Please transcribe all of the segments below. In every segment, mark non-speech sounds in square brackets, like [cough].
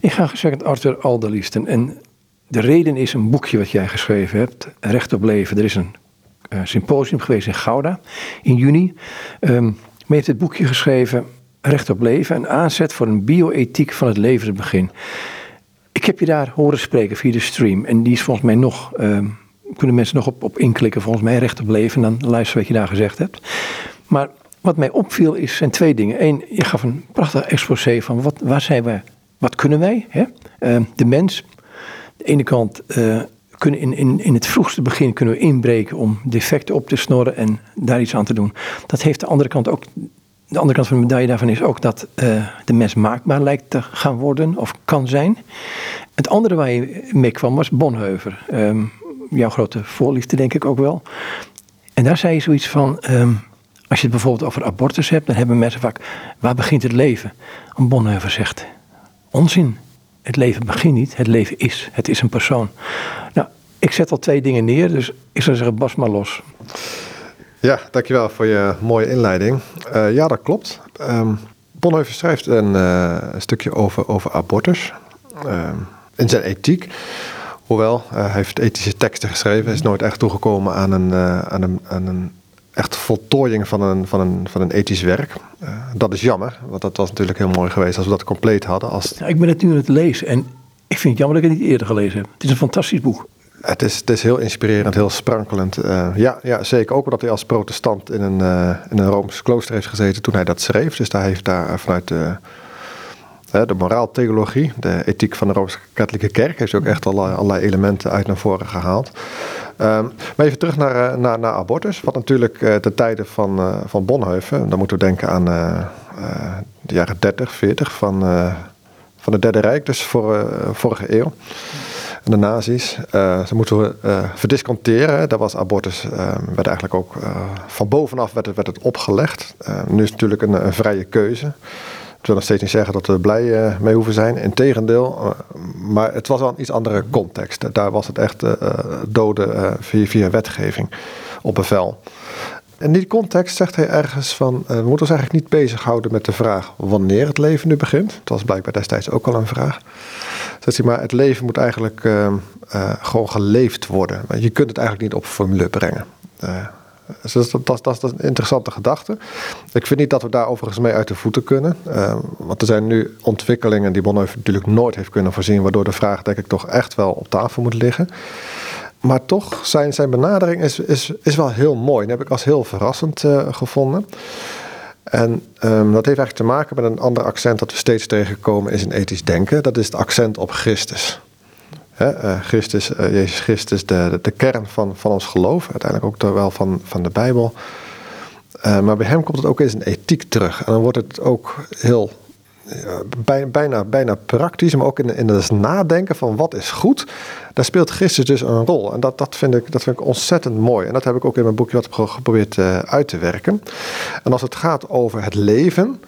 Ik ga gezegd Arthur Alderliesten. En de reden is een boekje wat jij geschreven hebt, Recht op Leven. Er is een uh, symposium geweest in Gouda in juni. Um, maar je hebt het boekje geschreven, Recht op Leven, een aanzet voor een bioethiek van het levensbegin. Ik heb je daar horen spreken via de stream. En die is volgens mij nog, um, kunnen mensen nog op, op inklikken, volgens mij Recht op Leven. En dan luisteren wat je daar gezegd hebt. Maar wat mij opviel is, zijn twee dingen. Eén, je gaf een prachtig exposé van wat, waar zijn we, wat kunnen wij? Hè? Uh, de mens. De ene kant uh, kunnen in, in, in het vroegste begin kunnen we inbreken om defecten op te snorren en daar iets aan te doen. Dat heeft de andere kant ook. De andere kant van de medaille daarvan is ook dat uh, de mens maakbaar lijkt te gaan worden of kan zijn. Het andere waar je mee kwam was Bonheuver. Um, jouw grote voorliefde denk ik ook wel. En daar zei je zoiets van, um, als je het bijvoorbeeld over abortus hebt, dan hebben mensen vaak, waar begint het leven? Een Bonheuver zegt, onzin. Het leven begint niet, het leven is. Het is een persoon. Nou, ik zet al twee dingen neer, dus ik zou zeggen, bas maar los. Ja, dankjewel voor je mooie inleiding. Uh, ja, dat klopt. Um, Bonhoeffer schrijft een, uh, een, stukje over, over abortus. Uh, in zijn ethiek. Hoewel, hij heeft ethische teksten geschreven. Hij is nooit echt toegekomen aan een, aan een, aan een echt voltooiing van een, van een, van een ethisch werk. Uh, dat is jammer, want dat was natuurlijk heel mooi geweest als we dat compleet hadden. Als... Ja, ik ben het nu aan het lezen en ik vind het jammer dat ik het niet eerder gelezen heb. Het is een fantastisch boek. Het is, het is heel inspirerend, heel sprankelend. Uh, ja, ja, zeker ook omdat hij als protestant in een, uh, in een Rooms klooster heeft gezeten toen hij dat schreef. Dus daar heeft daar vanuit de, de moraaltheologie, de ethiek van de Rooms-Katholieke Kerk, heeft ook echt allerlei, allerlei elementen uit naar voren gehaald. Um, maar even terug naar, naar, naar abortus. Wat natuurlijk uh, de tijden van, uh, van Bonhoeffer, dan moeten we denken aan de jaren 30, 40 van, van het Derde Rijk, dus voor, vorige eeuw. De nazi's. ze moeten we verdisconteren. Daar was abortus, werd eigenlijk ook van bovenaf werd het, werd het opgelegd. nu is het natuurlijk een vrije keuze. Ik wil nog steeds niet zeggen dat we er blij uh, mee hoeven zijn. Integendeel, uh, maar het was wel een iets andere context. Daar was het echt uh, doden via, via wetgeving op bevel. In die context zegt hij ergens van... we moeten ons eigenlijk niet bezighouden met de vraag wanneer het leven nu begint. Dat was blijkbaar destijds ook al een vraag. Zegt hij, maar het leven moet eigenlijk gewoon geleefd worden. Je kunt het eigenlijk niet op formule brengen. Dus dat, dat, dat, is een interessante gedachte. Ik vind niet dat we daar overigens mee uit de voeten kunnen. Uh, want er zijn nu ontwikkelingen die Bonhoeffer natuurlijk nooit heeft kunnen voorzien, waardoor de vraag denk ik toch echt wel op tafel moet liggen. Maar toch, zijn, zijn benadering is, is, is wel heel mooi. Dat heb ik als heel verrassend uh, gevonden. En um, dat heeft eigenlijk te maken met een ander accent dat we steeds tegenkomen is in ethisch denken. Dat is het accent op Christus. Uh, Christus, uh, Jezus Christus, de, de, kern van, van ons geloof. Uiteindelijk ook wel van, van de Bijbel. Uh, maar bij hem komt het ook eens een ethiek terug. En dan wordt het ook heel bijna, bijna praktisch, maar ook in, in het nadenken van wat is goed. Daar speelt Christus dus een rol. En dat, dat, vind ik, dat vind ik ontzettend mooi. En dat heb ik ook in mijn boekje wat geprobeerd uit te werken. En als het gaat over het leven.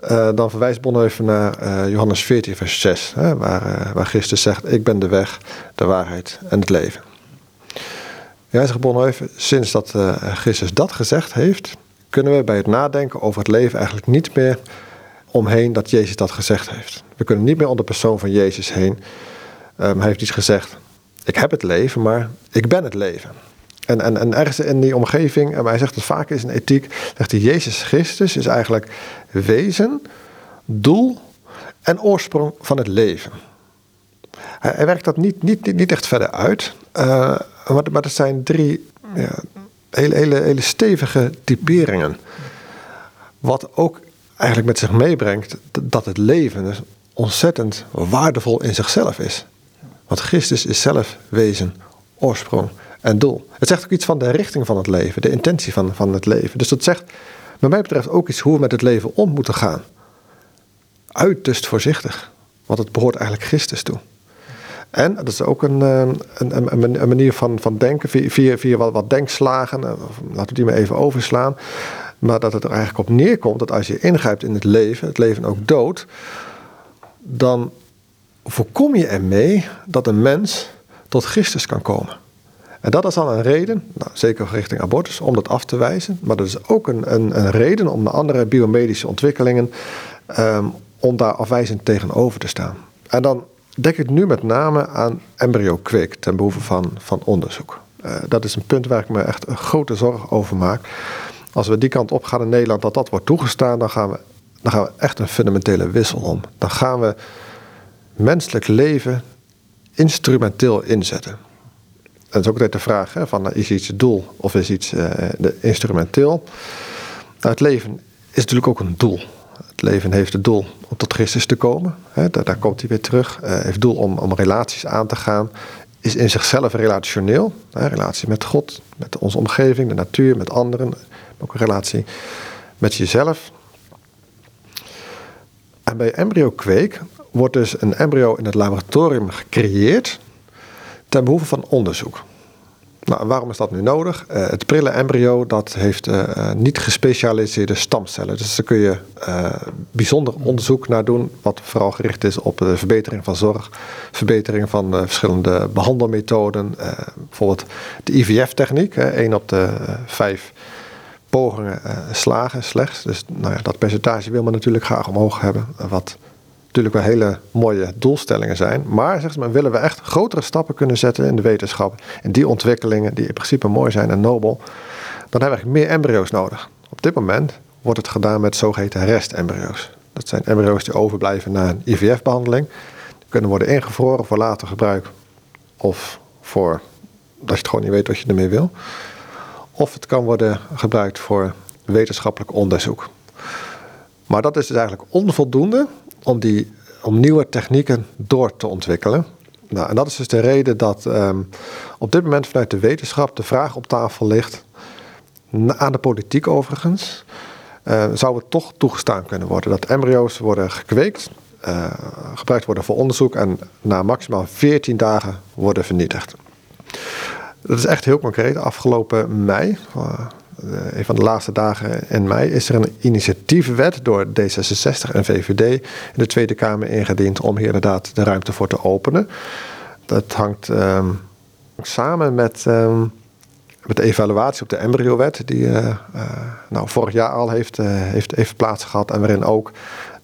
Uh, dan verwijst Bonhoeffer naar uh, Johannes 14, vers 6, hè, waar, uh, waar Christus zegt: Ik ben de weg, de waarheid en het leven. Ja, zegt sinds dat Christus dat gezegd heeft, kunnen we bij het nadenken over het leven eigenlijk niet meer omheen dat Jezus dat gezegd heeft. We kunnen niet meer om de persoon van Jezus heen. Um, hij heeft iets gezegd: Ik heb het leven, maar ik ben het leven. En, en, en ergens in die omgeving, en hij zegt het vaak is een ethiek, zegt hij, Jezus Christus is eigenlijk wezen, doel en oorsprong van het leven. Hij, werkt dat niet, niet, niet echt verder uit, uh, maar, maar dat zijn drie ja, hele, hele, hele stevige typeringen. Wat ook eigenlijk met zich meebrengt dat het leven dus ontzettend waardevol in zichzelf is. Want Christus is zelf wezen, oorsprong en doel. Het zegt ook iets van de richting van het leven, de intentie van, van het leven. Dus dat zegt, wat mij betreft, ook iets hoe we met het leven om moeten gaan. Uiterst voorzichtig, want het behoort eigenlijk Christus toe. En dat is ook een, een, een, een manier van, van denken, via, via wat, wat denkslagen, eh, laten we die maar even overslaan. Maar dat het er eigenlijk op neerkomt dat als je ingrijpt in het leven, het leven ook dood, dan voorkom je ermee dat een mens tot Christus kan komen. En dat is al een reden, nou, zeker richting abortus, om dat af te wijzen. Maar dat is ook een, een, een reden om naar andere biomedische ontwikkelingen. Um, om daar afwijzend tegenover te staan. En dan denk ik nu met name aan embryo-kweek ten behoeve van, van onderzoek. Uh, dat is een punt waar ik me echt een grote zorg over maak. Als we die kant op gaan in Nederland, dat dat wordt toegestaan, dan gaan we, dan gaan we echt een fundamentele wissel om. Dan gaan we menselijk leven instrumenteel inzetten. Dat is ook altijd de vraag: hè, van, is iets doel of is iets uh, instrumenteel? Nou, het leven is natuurlijk ook een doel. Het leven heeft het doel om tot Christus te komen. Hè, daar, daar, komt hij weer terug. Uh, heeft doel om, om relaties aan te gaan. Is in zichzelf relationeel. Hè, relatie met God, met onze omgeving, de natuur, met anderen. Ook een relatie met jezelf. En bij embryo-kweek wordt dus een embryo in het laboratorium gecreëerd ten behoeve van onderzoek. Nou, waarom is dat nu nodig? Uh, het prille embryo dat heeft uh, niet gespecialiseerde stamcellen. Dus daar kun je bijzonder onderzoek naar doen, wat vooral gericht is op de verbetering van zorg, verbetering van verschillende behandelmethoden. bijvoorbeeld de IVF-techniek, één op de vijf pogingen slagen slechts. Dus nou ja, dat percentage wil men natuurlijk graag omhoog hebben, wat natuurlijk wel hele mooie doelstellingen zijn. Maar zegt men, willen we echt grotere stappen kunnen zetten in de wetenschap. En die ontwikkelingen, die in principe mooi zijn en nobel, dan hebben we meer embryo's nodig. Op dit moment wordt het gedaan met zogeheten restembryo's. Dat zijn embryo's die overblijven na een IVF-behandeling. Die kunnen worden ingevroren voor later gebruik. Of voor dat je het gewoon niet weet wat je ermee wil. Of het kan worden gebruikt voor wetenschappelijk onderzoek. Maar dat is dus eigenlijk onvoldoende om, die, om nieuwe technieken door te ontwikkelen. Nou, en dat is dus de reden dat um, op dit moment vanuit de wetenschap de vraag op tafel ligt, aan de politiek overigens, uh, zou het toch toegestaan kunnen worden dat embryo's worden gekweekt, uh, gebruikt worden voor onderzoek en na maximaal 14 dagen worden vernietigd. Dat is echt heel concreet. Afgelopen mei, uh, een van de laatste dagen in mei, is er een initiatiefwet door D66 en VVD in de Tweede Kamer ingediend om hier inderdaad de ruimte voor te openen. Dat hangt um, samen met, um, met de evaluatie op de embryowet, die uh, uh, nou, vorig jaar al heeft, heeft, heeft plaats gehad en waarin ook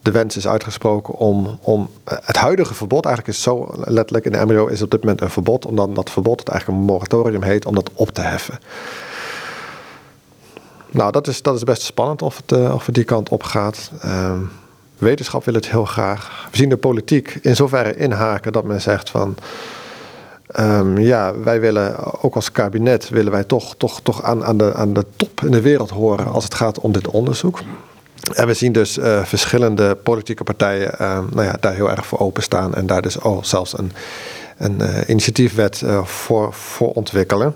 de wens is uitgesproken om, om het huidige verbod, eigenlijk is zo letterlijk in de embryo is op dit moment een verbod, omdat dat verbod, het eigenlijk een moratorium heet, om dat op te heffen. Nou, dat is, dat is best spannend of het, uh, of het die kant op gaat. Uh, wetenschap wil het heel graag. We zien de politiek in zoverre inhaken dat men zegt van... Um, ja, wij willen ook als kabinet willen wij toch, toch, toch aan, aan, de, aan de top in de wereld horen als het gaat om dit onderzoek. En we zien dus uh, verschillende politieke partijen uh, nou ja, daar heel erg voor openstaan en daar dus al zelfs een, een uh, initiatiefwet voor, voor ontwikkelen.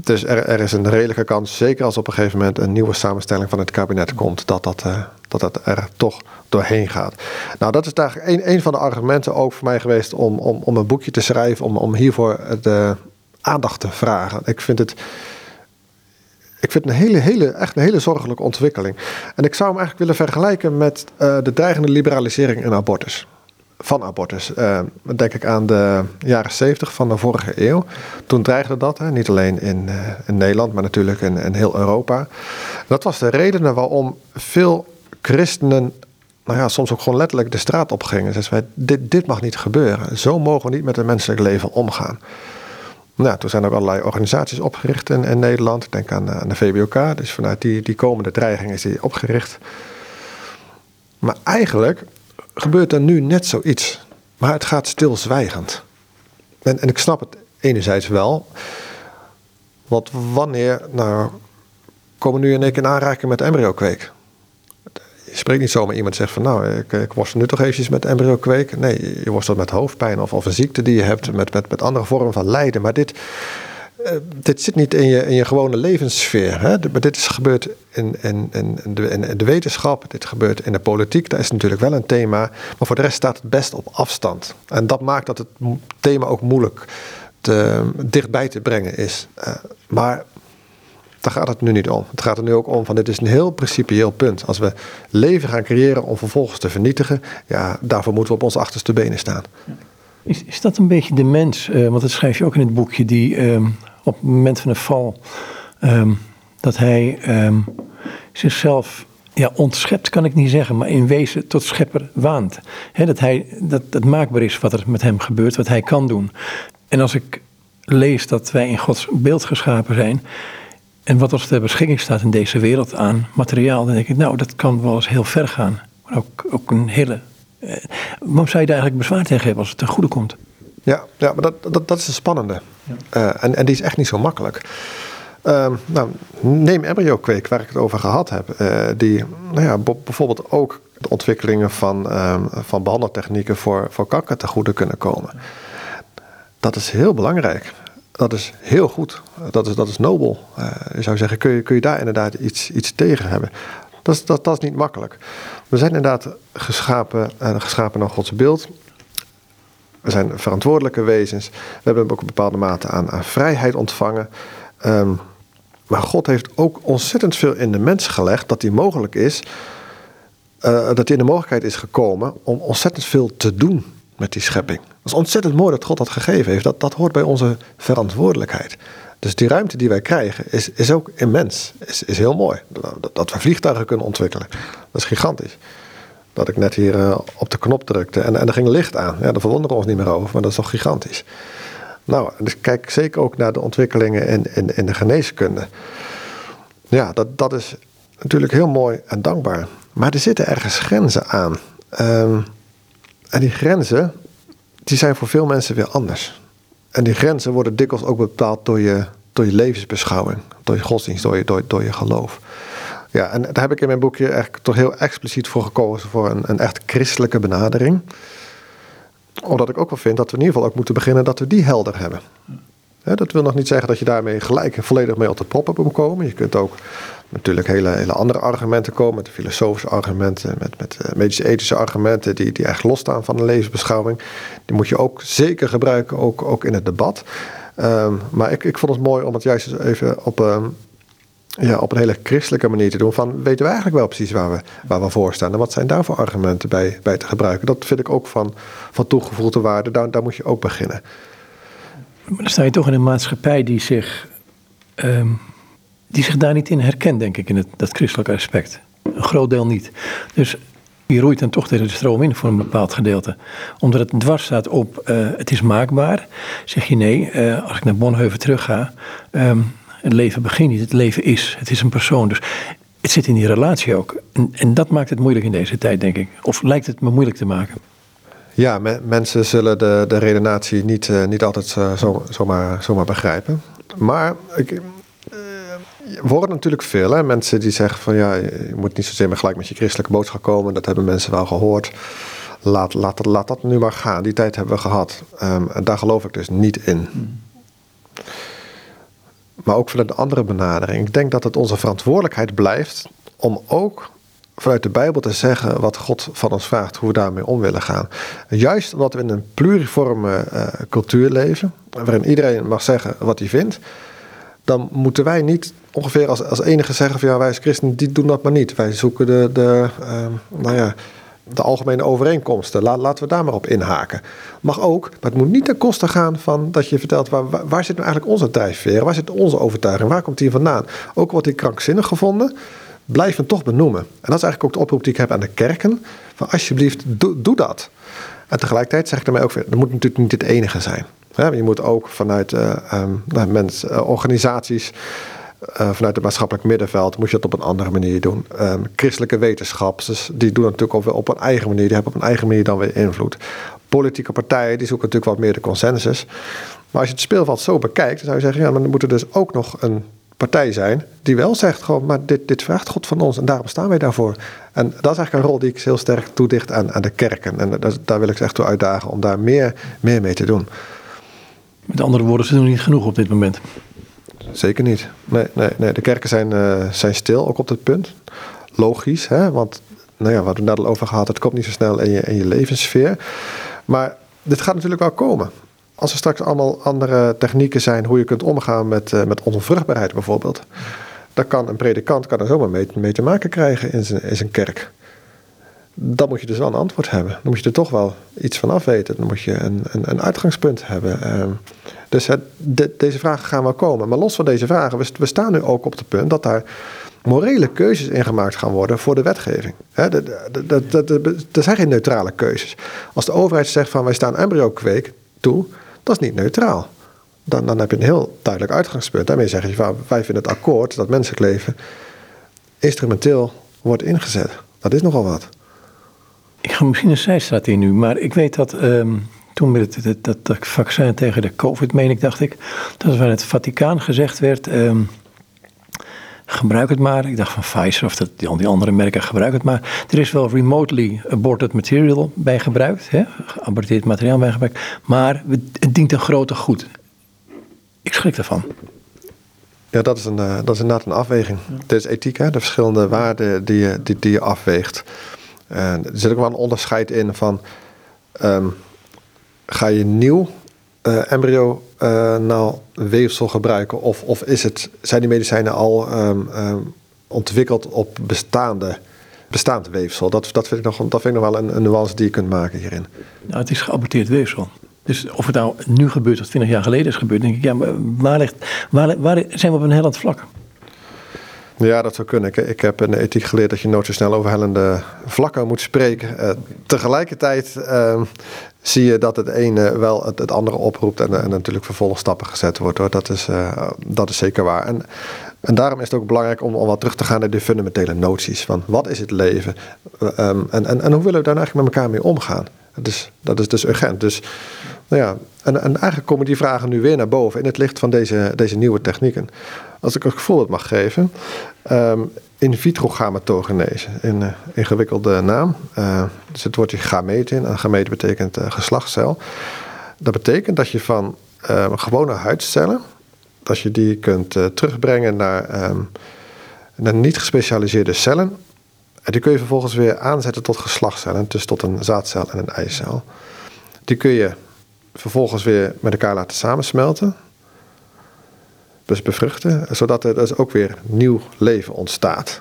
Dus er, er, is een redelijke kans, zeker als op een gegeven moment een nieuwe samenstelling van het kabinet komt, dat dat, uh, dat, dat er toch doorheen gaat. Nou, dat is eigenlijk een, een van de argumenten ook voor mij geweest om, om, om een boekje te schrijven, om, om hiervoor de aandacht te vragen. Ik vind het. Ik vind een hele, hele, echt een hele zorgelijke ontwikkeling. En ik zou hem eigenlijk willen vergelijken met uh, de dreigende liberalisering in abortus van abortus. Uh, denk ik aan de jaren 70 van de vorige eeuw. Toen dreigde dat, hè, niet alleen in, uh, in, Nederland, maar natuurlijk in, in, heel Europa. Dat was de reden waarom veel christenen, nou ja, soms ook gewoon letterlijk de straat op gingen. Zeiden wij, dit, dit mag niet gebeuren. Zo mogen we niet met het menselijk leven omgaan. Nou, toen zijn er allerlei organisaties opgericht in, Nederland. Ik denk aan, aan de VBOK. Dus vanuit die, die komende dreiging is die opgericht. Maar eigenlijk gebeurt er nu net zoiets. Maar het gaat stilzwijgend. En, en ik snap het enerzijds wel. Want wanneer, nou, komen nu en ik in aanraking met embryo-kweek? Je spreekt niet zomaar iemand zegt van, nou, ik, ik worstel nu toch eventjes met embryo-kweek. Nee, je worstelt met hoofdpijn of, of een ziekte die je hebt, met, met, met andere vormen van lijden. Maar dit, uh, dit zit niet in je, in je gewone levenssfeer. Hè? Maar dit is gebeurd in, in, in, de, de wetenschap, dit gebeurt in de politiek. Dat is natuurlijk wel een thema. Maar voor de rest staat het best op afstand. En dat maakt dat het thema ook moeilijk te, dichtbij te brengen is. Uh, maar daar gaat het nu niet om. Het gaat er nu ook om van dit is een heel principieel punt. Als we leven gaan creëren om vervolgens te vernietigen, ja, daarvoor moeten we op onze achterste benen staan. Is, is dat een beetje de mens, uh, want dat schrijf je ook in het boekje, die uh, op het moment van de val, um, dat hij um, zichzelf ja, ontschept kan ik niet zeggen, maar in wezen tot schepper waant. dat, hij, dat het maakbaar is wat er met hem gebeurt, wat hij kan doen. En als ik lees dat wij in Gods beeld geschapen zijn. En wat ons ter beschikking staat in deze wereld aan materiaal, dan denk ik, nou, dat kan wel eens heel ver gaan. Maar ook, ook een hele. Eh, waarom zou je daar eigenlijk bezwaar tegen hebben als het ten goede komt? Ja, ja maar dat, dat, dat is een spannende. Uh, en, en die is echt niet zo makkelijk. Uh, nou, neem embryo-kweek, waar ik het over gehad heb. Uh, die nou ja, bijvoorbeeld ook de ontwikkelingen van, uh, van behandeltechnieken voor, voor kanker te goede kunnen komen. Dat is heel belangrijk. Dat is heel goed. Dat is, dat is nobel. Uh, je zou zeggen, kun je, kun je daar inderdaad iets, iets tegen hebben? Dat is, dat, dat is niet makkelijk. We zijn inderdaad geschapen, geschapen naar Gods beeld. We zijn verantwoordelijke wezens. We hebben ook een bepaalde mate aan, vrijheid ontvangen. Um, maar God heeft ook ontzettend veel in de mens gelegd dat die mogelijk is. Uh, dat hij in de mogelijkheid is gekomen om ontzettend veel te doen met die schepping. Dat is ontzettend mooi dat God dat gegeven heeft. Dat, dat hoort bij onze verantwoordelijkheid. Dus die ruimte die wij krijgen is, is ook immens. Is, is heel mooi. Dat, dat we vliegtuigen kunnen ontwikkelen. Dat is gigantisch. Dat ik net hier uh, op de knop drukte en, en er ging licht aan. Ja, daar verwonderen we ons niet meer over, maar dat is toch gigantisch. Nou, dus kijk zeker ook naar de ontwikkelingen in, in, in de geneeskunde. Ja, dat, dat is natuurlijk heel mooi en dankbaar. Maar er zitten ergens grenzen aan. Um, en die grenzen, die zijn voor veel mensen weer anders. En die grenzen worden dikwijls ook bepaald door je, door je levensbeschouwing, door je godsdienst, door je, door je geloof. Ja, en daar heb ik in mijn boekje eigenlijk toch heel expliciet voor gekozen voor een, een echt christelijke benadering omdat ik ook wel vind dat we in ieder geval ook moeten beginnen dat we die helder hebben. dat wil nog niet zeggen dat je daarmee gelijk volledig mee op de proppen moet komen. Je kunt ook natuurlijk hele, hele andere argumenten komen, met filosofische argumenten, met, met eh, medische-ethische argumenten, die, die echt losstaan van de levensbeschouwing. Die moet je ook zeker gebruiken, ook, ook in het debat. Ehm, maar ik, ik vond het mooi om het juist even op, ehm, ja, op een hele christelijke manier te doen. Van weten we eigenlijk wel precies waar we, waar we voor staan en wat zijn daar voor argumenten bij, bij te gebruiken. Dat vind ik ook van, van toegevoegde waarde. Daar, moet je ook beginnen. Maar dan sta je toch in een maatschappij die zich, ehm, die zich daar niet in herkent, denk ik, in het, dat christelijke aspect. Een groot deel niet. Dus je roeit dan toch tegen de stroom in voor een bepaald gedeelte. Omdat het dwars staat op uh, het is maakbaar. Zeg je nee, uh, als ik naar Bonheuven terug ga. Um, het leven begint niet, het leven is. Het is een persoon. Dus het zit in die relatie ook. En, en dat maakt het moeilijk in deze tijd, denk ik. Of lijkt het me moeilijk te maken. Ja, mensen zullen de, de redenatie niet, uh, niet altijd uh, zo, zomaar, zomaar begrijpen. Maar ik, uh, we horen natuurlijk veel. Hè? Mensen die zeggen van ja, je moet niet zozeer maar gelijk met je christelijke boodschap komen. Dat hebben mensen wel gehoord. Laat, laat, laat dat nu maar gaan. Die tijd hebben we gehad. Um, en daar geloof ik dus niet in. Hmm maar ook vanuit een andere benadering. Ik denk dat het onze verantwoordelijkheid blijft om ook vanuit de Bijbel te zeggen wat God van ons vraagt, hoe we daarmee om willen gaan. Juist omdat we in een pluriforme uh, cultuur leven, waarin iedereen mag zeggen wat hij vindt, dan moeten wij niet ongeveer als, als enige zeggen van ja, wij als christenen doen dat maar niet. Wij zoeken de, de uh, nou ja, de algemene overeenkomsten. laten we daar maar op inhaken. Mag ook, maar het moet niet ten koste gaan van dat je vertelt waar, waar, zit nou eigenlijk onze drijfveer? Waar zit onze overtuiging? Waar komt die vandaan? Ook wordt die krankzinnig gevonden. Blijf hem toch benoemen. En dat is eigenlijk ook de oproep die ik heb aan de kerken. Van alsjeblieft, doe, dat. En tegelijkertijd zeg ik daarmee ook weer, dat moet natuurlijk niet het enige zijn. Je moet ook vanuit uh, um, mensen, uh, organisaties uh, vanuit het maatschappelijk middenveld moet je dat op een andere manier doen. Um, christelijke wetenschappers, dus die doen het natuurlijk ook op een eigen manier. Die hebben op een eigen manier dan weer invloed. Politieke partijen, die zoeken natuurlijk wat meer de consensus. Maar als je het speelveld zo bekijkt, dan zou je zeggen, ja, dan moet er dus ook nog een partij zijn die wel zegt gewoon, maar dit, dit vraagt God van ons en daarom staan wij daarvoor. En dat is eigenlijk een rol die ik heel sterk toedicht aan, aan de kerken. En dat, daar wil ik ze echt toe uitdagen om daar meer, meer mee te doen. Met andere woorden, ze doen niet genoeg op dit moment zeker niet. Nee, nee, nee. De kerken zijn, uh, zijn stil, ook op dit punt. Logisch, hè? want nou ja, we hadden het net al over gehad, het komt niet zo snel in je, in je levenssfeer. Maar dit gaat natuurlijk wel komen. Als er straks allemaal andere technieken zijn hoe je kunt omgaan met, uh, met onvruchtbaarheid bijvoorbeeld. Dan kan een predikant kan er zomaar mee, mee te maken krijgen in zijn, in zijn kerk dan moet je dus wel een antwoord hebben. Dan moet je er toch wel iets van afweten. Dan moet je een, een, een uitgangspunt hebben. Ehm, dus het, deze vragen gaan wel komen. Maar los van deze vragen, we, staan nu ook op het punt dat daar morele keuzes ingemaakt gaan worden voor de wetgeving. Er zijn geen neutrale keuzes. Als de overheid zegt van wij staan embryo-kweek toe, dat is niet neutraal. Dan, dan heb je een heel duidelijk uitgangspunt. Daarmee zeg je van wij vinden het akkoord dat menselijk leven instrumenteel wordt ingezet. Dat is nogal wat. Ik ga misschien een zijstraat in nu, maar ik weet dat ehm, toen met het, dat, dat, vaccin tegen de COVID, meen ik, dacht ik, dat van het Vaticaan gezegd werd. Ehm, gebruik het maar. Ik dacht van Pfizer of dat, die, andere merken, gebruik het maar. Er is wel remotely aborted material bij gebruikt, hè, geaborteerd materiaal bij gebruikt, maar het dient een grote goed. Ik schrik daarvan. Ja, dat is, een, uh, dat is inderdaad een afweging. Ja. Dit is ethiek, hè? de verschillende waarden die je, die, die je afweegt. Er zit ook wel een onderscheid in van... Um, ga je nieuw uh, embryo uh, weefsel gebruiken? Of, of is het, zijn die medicijnen al um, um, ontwikkeld op bestaande, bestaand weefsel? Dat, dat, vind ik nog, dat vind ik nog wel een, een nuance die je kunt maken hierin. Nou, het is geaborteerd weefsel. Dus of het nou nu gebeurt of 20 jaar geleden is gebeurd, denk ik, ja, maar waar, ligt, waar, zijn we op een hellend vlak? Ja, dat zou kunnen. Ik, heb in de ethiek geleerd dat je nooit zo snel over hellende vlakken moet spreken. Uh, tegelijkertijd uh, zie je dat het ene wel het, andere oproept en, en natuurlijk vervolgstappen gezet wordt. Hoor. Dat, is, uh, dat is zeker waar. En, en daarom is het ook belangrijk om, om wat terug te gaan naar de fundamentele noties. Van wat is het leven? Um, en, en, en hoe willen we daar eigenlijk met elkaar mee omgaan? Dus, dat is dus urgent. Dus nou ja, en, en eigenlijk komen die vragen nu weer naar boven in het licht van deze, deze nieuwe technieken. Als ik een voorbeeld mag geven. Um, in vitro gametogenese, een uh, ingewikkelde naam. Uh, dus het woordje gamete in. En gamete betekent uh, geslachtscel. Dat betekent dat je van ehm, gewone huidcellen, dat je die kunt terugbrengen naar, um, naar niet gespecialiseerde cellen. En die kun je vervolgens weer aanzetten tot geslachtscellen, dus tot een zaadcel en een eicel. Die kun je vervolgens weer met elkaar laten samensmelten. Dus bevruchten, zodat er dus ook weer nieuw leven ontstaat.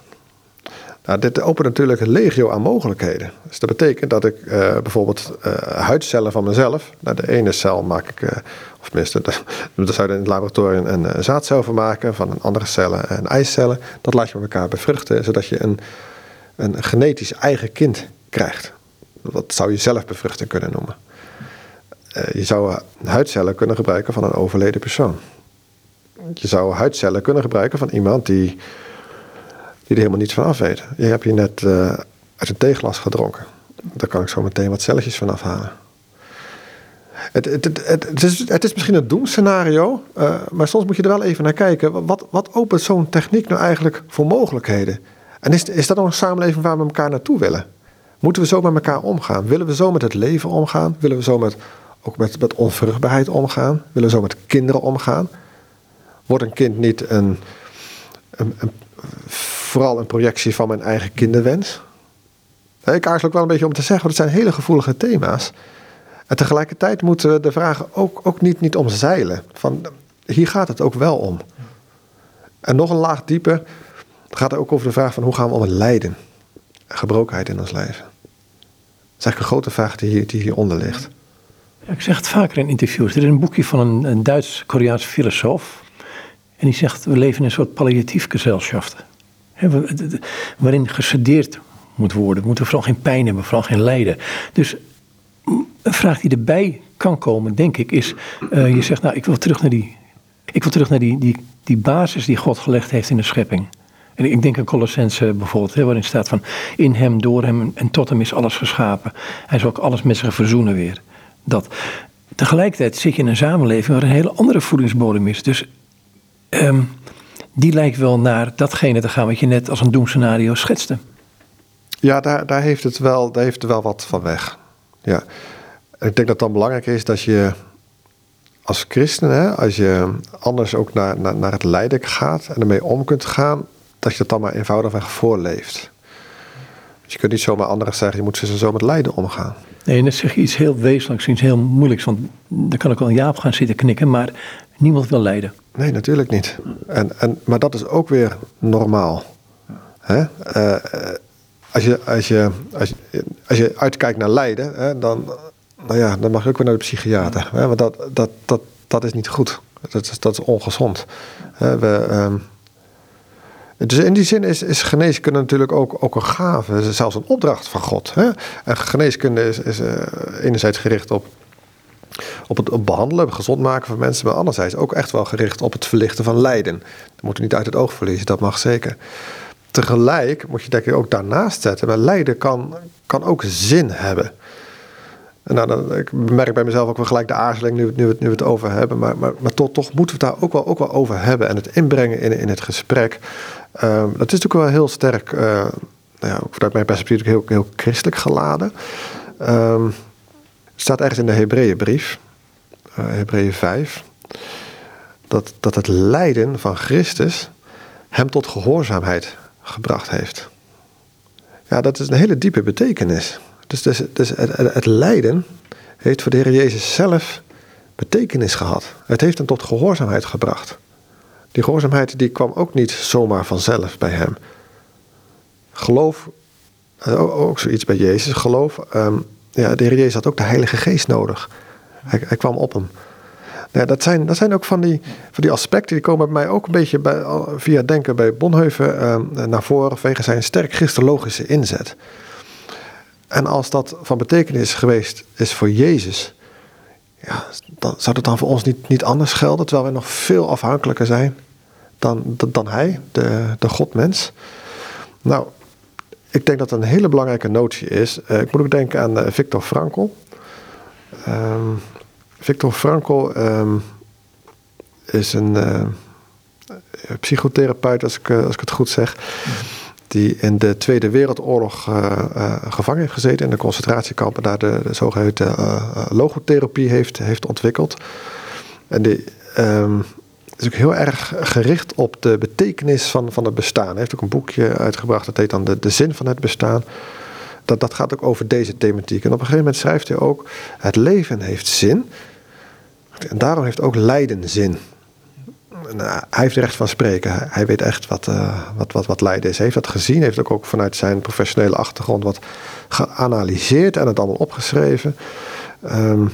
Nou, dit opent natuurlijk een legio aan mogelijkheden. Dus dat betekent dat ik uh, bijvoorbeeld uh, huidcellen van mezelf, nou, de ene cel maak ik, uh, of tenminste, [laughs] daar zou je in het laboratorium een zaadcel van maken, van een andere cellen en eicellen. Dat laat je met elkaar bevruchten, zodat je een, een genetisch eigen kind krijgt. Dat zou je zelf bevruchten kunnen noemen. Je zou huidcellen kunnen gebruiken van een overleden persoon je zou huidcellen kunnen gebruiken van iemand die, die er helemaal niets van af weet. Je hebt hier net uh, uit een theeglas gedronken. Daar kan ik zo meteen wat celletjes van afhalen. Het, het, het, het, is, het is misschien een doemscenario, uh, maar soms moet je er wel even naar kijken. Wat, wat opent zo'n techniek nou eigenlijk voor mogelijkheden? En is, is dat nog een samenleving waar we elkaar naartoe willen? Moeten we zo met elkaar omgaan? Willen we zo met het leven omgaan? Willen we zo met, ook met, met onvruchtbaarheid omgaan? Willen zo met kinderen omgaan? Wordt een kind niet een, een, vooral een projectie van mijn eigen kinderwens? Ik aarzel ook wel een beetje om te zeggen, want het zijn hele gevoelige thema's. En tegelijkertijd moeten we de vragen ook, ook niet, niet omzeilen. Van, hier gaat het ook wel om. En nog een laag dieper gaat het ook over de vraag van hoe gaan we om met lijden en gebrokenheid in ons leven. Dat is eigenlijk een grote vraag die, die hieronder ligt. Ik zeg het vaker in interviews. Er is een boekje van een, een Duits-Koreaans filosoof. En die zegt, we leven in een soort palliatief gezelschap. Waarin gesedeerd moet worden. We moeten vooral geen pijn hebben, vooral geen lijden. Dus een vraag die erbij kan komen, denk ik, is... Uh, je zegt, nou, ik wil terug naar die... Ik wil terug naar die, die, die basis die God gelegd heeft in de schepping. En ik denk aan Colossense bijvoorbeeld, hè, waarin staat van... In hem, door hem en tot hem is alles geschapen. Hij zal ook alles met zich verzoenen weer. Dat. Tegelijkertijd zit je in een samenleving waar een hele andere voedingsbodem is. Dus Um, die lijkt wel naar datgene te gaan wat je net als een doemscenario schetste. Ja, daar, daar, heeft het wel, daar heeft het wel wat van weg. Ja. Ik denk dat het dan belangrijk is dat je als christen, hè, als je anders ook naar, naar, naar het lijden gaat en ermee om kunt gaan, dat je dat dan maar eenvoudigweg voorleeft. Dus je kunt niet zomaar anderen zeggen, je moet ze zo met lijden omgaan. Nee, dan zeg je iets heel wezenlijks, iets heel moeilijks. Want daar kan ik wel een jaap gaan zitten knikken, maar niemand wil lijden. Nee, natuurlijk niet. En, en, maar dat is ook weer normaal. Hè? Uh, als, je, als, je, als, je, als je uitkijkt naar lijden, hè, dan, nou ja, dan mag je ook weer naar de psychiater. Hè? Want dat, dat, dat, dat is niet goed. Dat is, dat is ongezond. Hè? We, um, Dus in die zin is, is geneeskunde natuurlijk ook, ook een gave, zelfs een opdracht van God. Hè? En geneeskunde is, is uh, enerzijds gericht op, op het op behandelen, gezond maken van mensen, maar anderzijds ook echt wel gericht op het verlichten van lijden. Dat moet je niet uit het oog verliezen, dat mag zeker. Tegelijk moet je denk ik ook daarnaast zetten, maar lijden kan, kan ook zin hebben. Nou, ik merk bij mezelf ook wel gelijk de aarzeling nu, nu, we, nu we het over hebben. Maar, maar, toch moeten we het daar ook wel, ook wel over hebben. En het inbrengen in, in het gesprek. Um, dat is natuurlijk wel heel sterk, uh, nou ja, vanuit mijn perspectief heel, heel christelijk geladen. Um, staat ergens in de Hebreeënbrief, uh, Hebreeën 5, dat, dat het lijden van Christus hem tot gehoorzaamheid gebracht heeft. Ja, dat is een hele diepe betekenis. Dus, dus, dus het, het, lijden heeft voor de Heer Jezus zelf betekenis gehad. Het heeft hem tot gehoorzaamheid gebracht. Die gehoorzaamheid die kwam ook niet zomaar vanzelf bij hem. Geloof, eh, ook zoiets bij Jezus, geloof. Um, ja, de Heer Jezus had ook de Heilige Geest nodig. Hij, hij kwam op hem. Ja, dat, zijn, dat zijn ook van die, van die aspecten die komen bij mij ook een beetje via denken bij Bonheuven um, naar voren vanwege zijn sterk christologische inzet. En als dat van betekenis geweest is voor Jezus, ja, dan zou dat dan voor ons niet, niet anders gelden, terwijl wij nog veel afhankelijker zijn dan, dan Hij, de, de Godmens. Nou, ik denk dat dat een hele belangrijke notie is. Uh, ik moet ook denken aan Victor Frankl. Um, Victor Frankl um, is een uh, psychotherapeut, als ik, als ik het goed zeg die in de Tweede Wereldoorlog uh, uh, gevangen heeft gezeten in de concentratiekampen, daar de, zogeheten uh, logotherapie heeft, heeft ontwikkeld. En die um, is ook heel erg gericht op de betekenis van, van het bestaan. Hij heeft ook een boekje uitgebracht, dat heet dan De, de Zin van het Bestaan. Dat, dat gaat ook over deze thematiek. En op een gegeven moment schrijft hij ook: Het leven heeft zin. En daarom heeft ook lijden zin. Nou, hij heeft recht van spreken. Hij weet echt wat, uh, wat, wat, wat lijden is. Hij heeft dat gezien, heeft ook, ook vanuit zijn professionele achtergrond wat geanalyseerd en het allemaal opgeschreven. Um,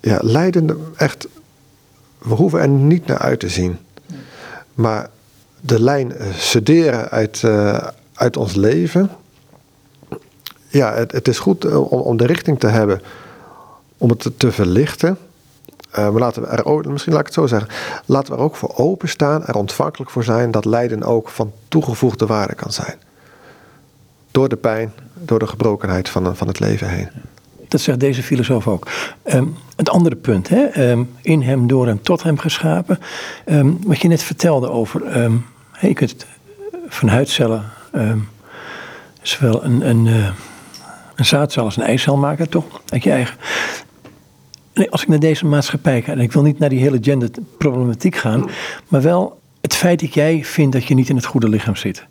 ja, lijden echt, we hoeven er niet naar uit te zien. Maar de lijn uh, studeren uit, uit ons leven. Ja, het, het is goed om, om de richting te hebben om het te, te verlichten. Uh, laten er ook, misschien laat ik het zo zeggen, laten we er ook voor openstaan, er ontvankelijk voor zijn dat lijden ook van toegevoegde waarde kan zijn. Door de pijn, door de gebrokenheid van, van het leven heen. Dat zegt deze filosoof ook. Um, het andere punt, hè? Um, in hem, door hem, tot hem geschapen. Um, wat je net vertelde over, je kunt van huidcellen zowel een, een, een zaadcel als een eicel maken, toch? Uit je eigen. Als ik naar deze maatschappij ga, en ik wil niet naar die hele genderproblematiek gaan, maar wel het feit dat jij vindt dat je niet in het goede lichaam zit.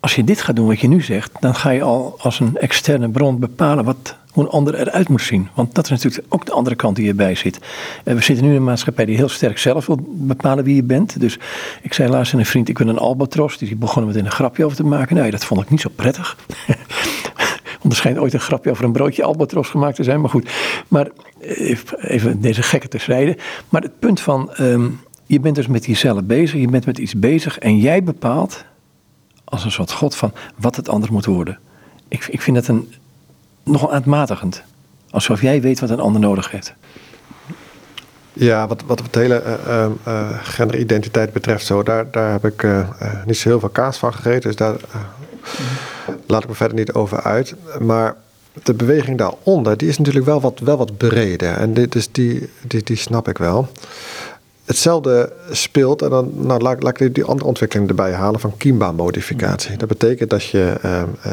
Als je dit gaat doen wat je nu zegt, dan ga je al als een externe bron bepalen wat, hoe een ander eruit moet zien. Want dat is natuurlijk ook de andere kant die erbij zit. En we zitten nu in een maatschappij die heel sterk zelf wil bepalen wie je bent. Dus ik zei laatst aan een vriend, ik ben een albatros. Die begonnen met een grapje over te maken. Nee, dat vond ik niet zo prettig. [laughs] Er ooit een grapje over een broodje albatros gemaakt te zijn. Maar goed, maar eh, even deze gekke terzijde. Maar het punt van, ehm, je bent dus met jezelf bezig. Je bent met iets bezig en jij bepaalt als een soort god van wat het ander moet worden. Ik, ik vind dat een, nogal aanmatigend. Alsof jij weet wat een ander nodig heeft. Ja, wat, wat het hele uh, uh, genderidentiteit betreft, zo, daar, daar heb ik niet zo heel veel kaas van gegeten. Dus daar laat ik me verder niet over uit. Maar de beweging daaronder, die is natuurlijk wel wat, wel wat breder. En dit is die, die, die snap ik wel. Hetzelfde speelt, en dan nou, laat, laat ik die andere ontwikkeling erbij halen van Kimba-modificatie. Dat betekent dat je um, uh,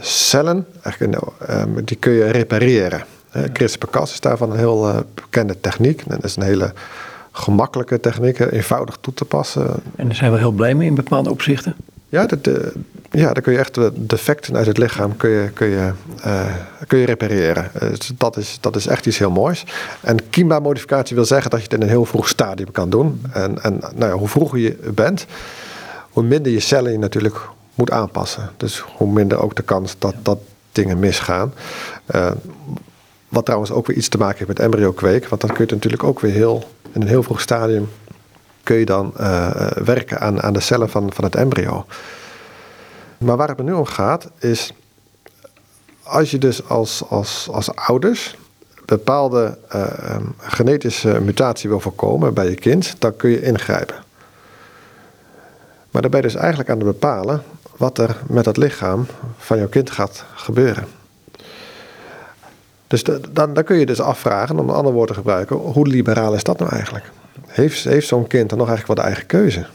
cellen, eigenlijk, um, die kun je repareren. CRISPR-Cas is daarvan een heel uh, bekende techniek. En dat is een hele gemakkelijke techniek, eenvoudig toe te passen. En daar zijn we heel blij mee in bepaalde opzichten. Ja, dat, ja, dan kun je echt defecten uit het lichaam kun je, kun je, uh, kun je repareren. Uh, dat, is, dat is echt iets heel moois. En Kimba-modificatie wil zeggen dat je het in een heel vroeg stadium kan doen. En, en nou ja, hoe vroeger je bent, hoe minder je cellen je natuurlijk moet aanpassen. Dus hoe minder ook de kans dat, dat dingen misgaan. Wat trouwens ook weer iets te maken heeft met embryo-kweek. Want dan kun je natuurlijk ook weer heel, in een heel vroeg stadium kun je dan werken aan, aan de cellen van, van het embryo. Maar waar het me nu om gaat, is als je dus als, als, als ouders bepaalde uh, genetische mutatie wil voorkomen bij je kind, dan kun je ingrijpen. Maar dan ben je dus eigenlijk aan het bepalen wat er met het lichaam van jouw kind gaat gebeuren. Dus dan, dan kun je dus afvragen, om een ander woord te gebruiken, hoe liberaal is dat nou eigenlijk? Heeft, heeft zo'n kind dan nog eigenlijk wel de eigen keuze?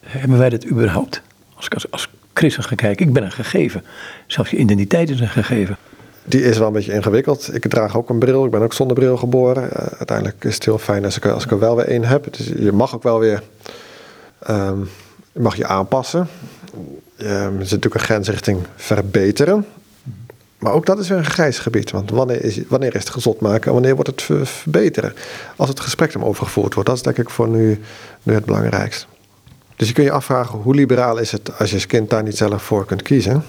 Hebben wij dat überhaupt? Als als, als christen ga kijken, ik ben een gegeven. Zelfs je identiteit is een gegeven. Die is wel een beetje ingewikkeld. Ik draag ook een bril. Ik ben ook zonder bril geboren. Uh, uiteindelijk is het heel fijn als ik, als ik er wel weer één heb. Dus je mag ook wel weer um, je mag je aanpassen. Um, er zit natuurlijk een grens richting verbeteren. Maar ook dat is weer een grijs gebied. Want wanneer is, wanneer is het gezond maken en wanneer wordt het verbeteren? Als het gesprek om overgevoerd wordt. Dat is denk ik voor nu, nu het belangrijkste. Dus je kunt je afvragen hoe liberaal is het als je als kind daar niet zelf voor kunt kiezen.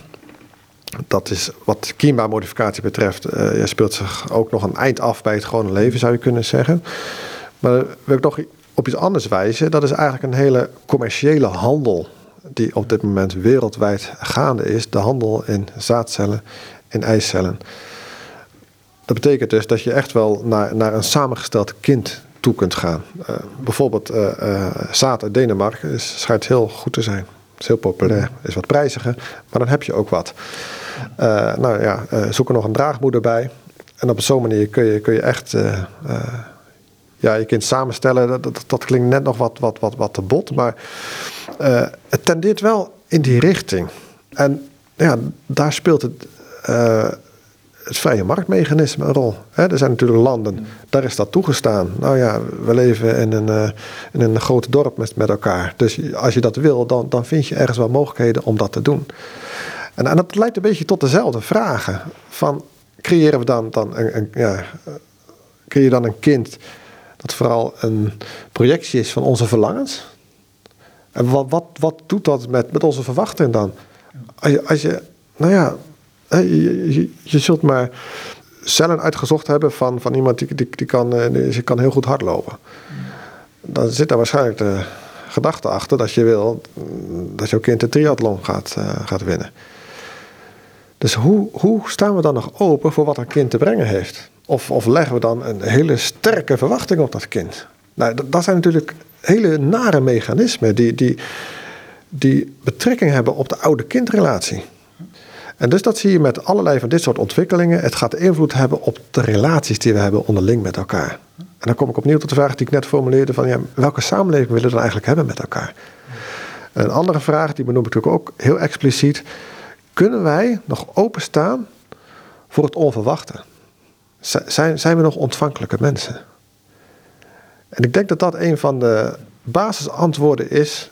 Dat is wat kiembaarmodificatie betreft. Uh, speelt zich ook nog een eind af bij het gewone leven, zou je kunnen zeggen. Maar wil ik nog op iets anders wijzen. Dat is eigenlijk een hele commerciële handel die op dit moment wereldwijd gaande is. De handel in zaadcellen, in eicellen. Dat betekent dus dat je echt wel naar, naar een samengesteld kind toe kunt gaan. Uh, bijvoorbeeld uh, uh, zaad uit Denemarken is, schijnt heel goed te zijn. Is heel populair, is wat prijziger, maar dan heb je ook wat. nou ja, zoek er nog een draagmoeder bij. En op zo'n manier kun je, kun je echt ja, je kind samenstellen. Dat, dat, dat, klinkt net nog wat, wat, wat, wat te bot, maar het tendeert wel in die richting. En ja, daar speelt het het vrije marktmechanisme een rol. er zijn natuurlijk landen, daar is dat toegestaan. Nou ja, we leven in een, uh, in een groot dorp met, met elkaar. Dus als je dat wil, dan, dan vind je ergens wel mogelijkheden om dat te doen. En, en dat leidt een beetje tot dezelfde vragen. Van, creëren we dan, dan een, een ja, dan een kind dat vooral een projectie is van onze verlangens? En wat, wat, wat doet dat met, met onze verwachting dan? Als je, als je nou ja, je, je, zult maar cellen uitgezocht hebben van, van iemand die, die, die, kan, eh, die kan heel goed hardlopen. Dan zit daar waarschijnlijk de gedachte achter dat je wil dat jouw kind de triathlon gaat, uh, gaat winnen. Dus hoe, hoe staan we dan nog open voor wat een kind te brengen heeft? Of, of leggen we dan een hele sterke verwachting op dat kind? Nou, dat, dat zijn natuurlijk hele nare mechanismen die, die, die betrekking hebben op de oude-kindrelatie. En dus dat zie je met allerlei van dit soort ontwikkelingen. Het gaat invloed hebben op de relaties die we hebben onderling met elkaar. En dan kom ik opnieuw tot de vraag die ik net formuleerde: van ja, welke samenleving willen we dan eigenlijk hebben met elkaar? Een andere vraag, die benoem ik natuurlijk ook heel expliciet. Kunnen wij nog openstaan voor het onverwachte? Zijn, zijn we nog ontvankelijke mensen? En ik denk dat dat een van de basisantwoorden is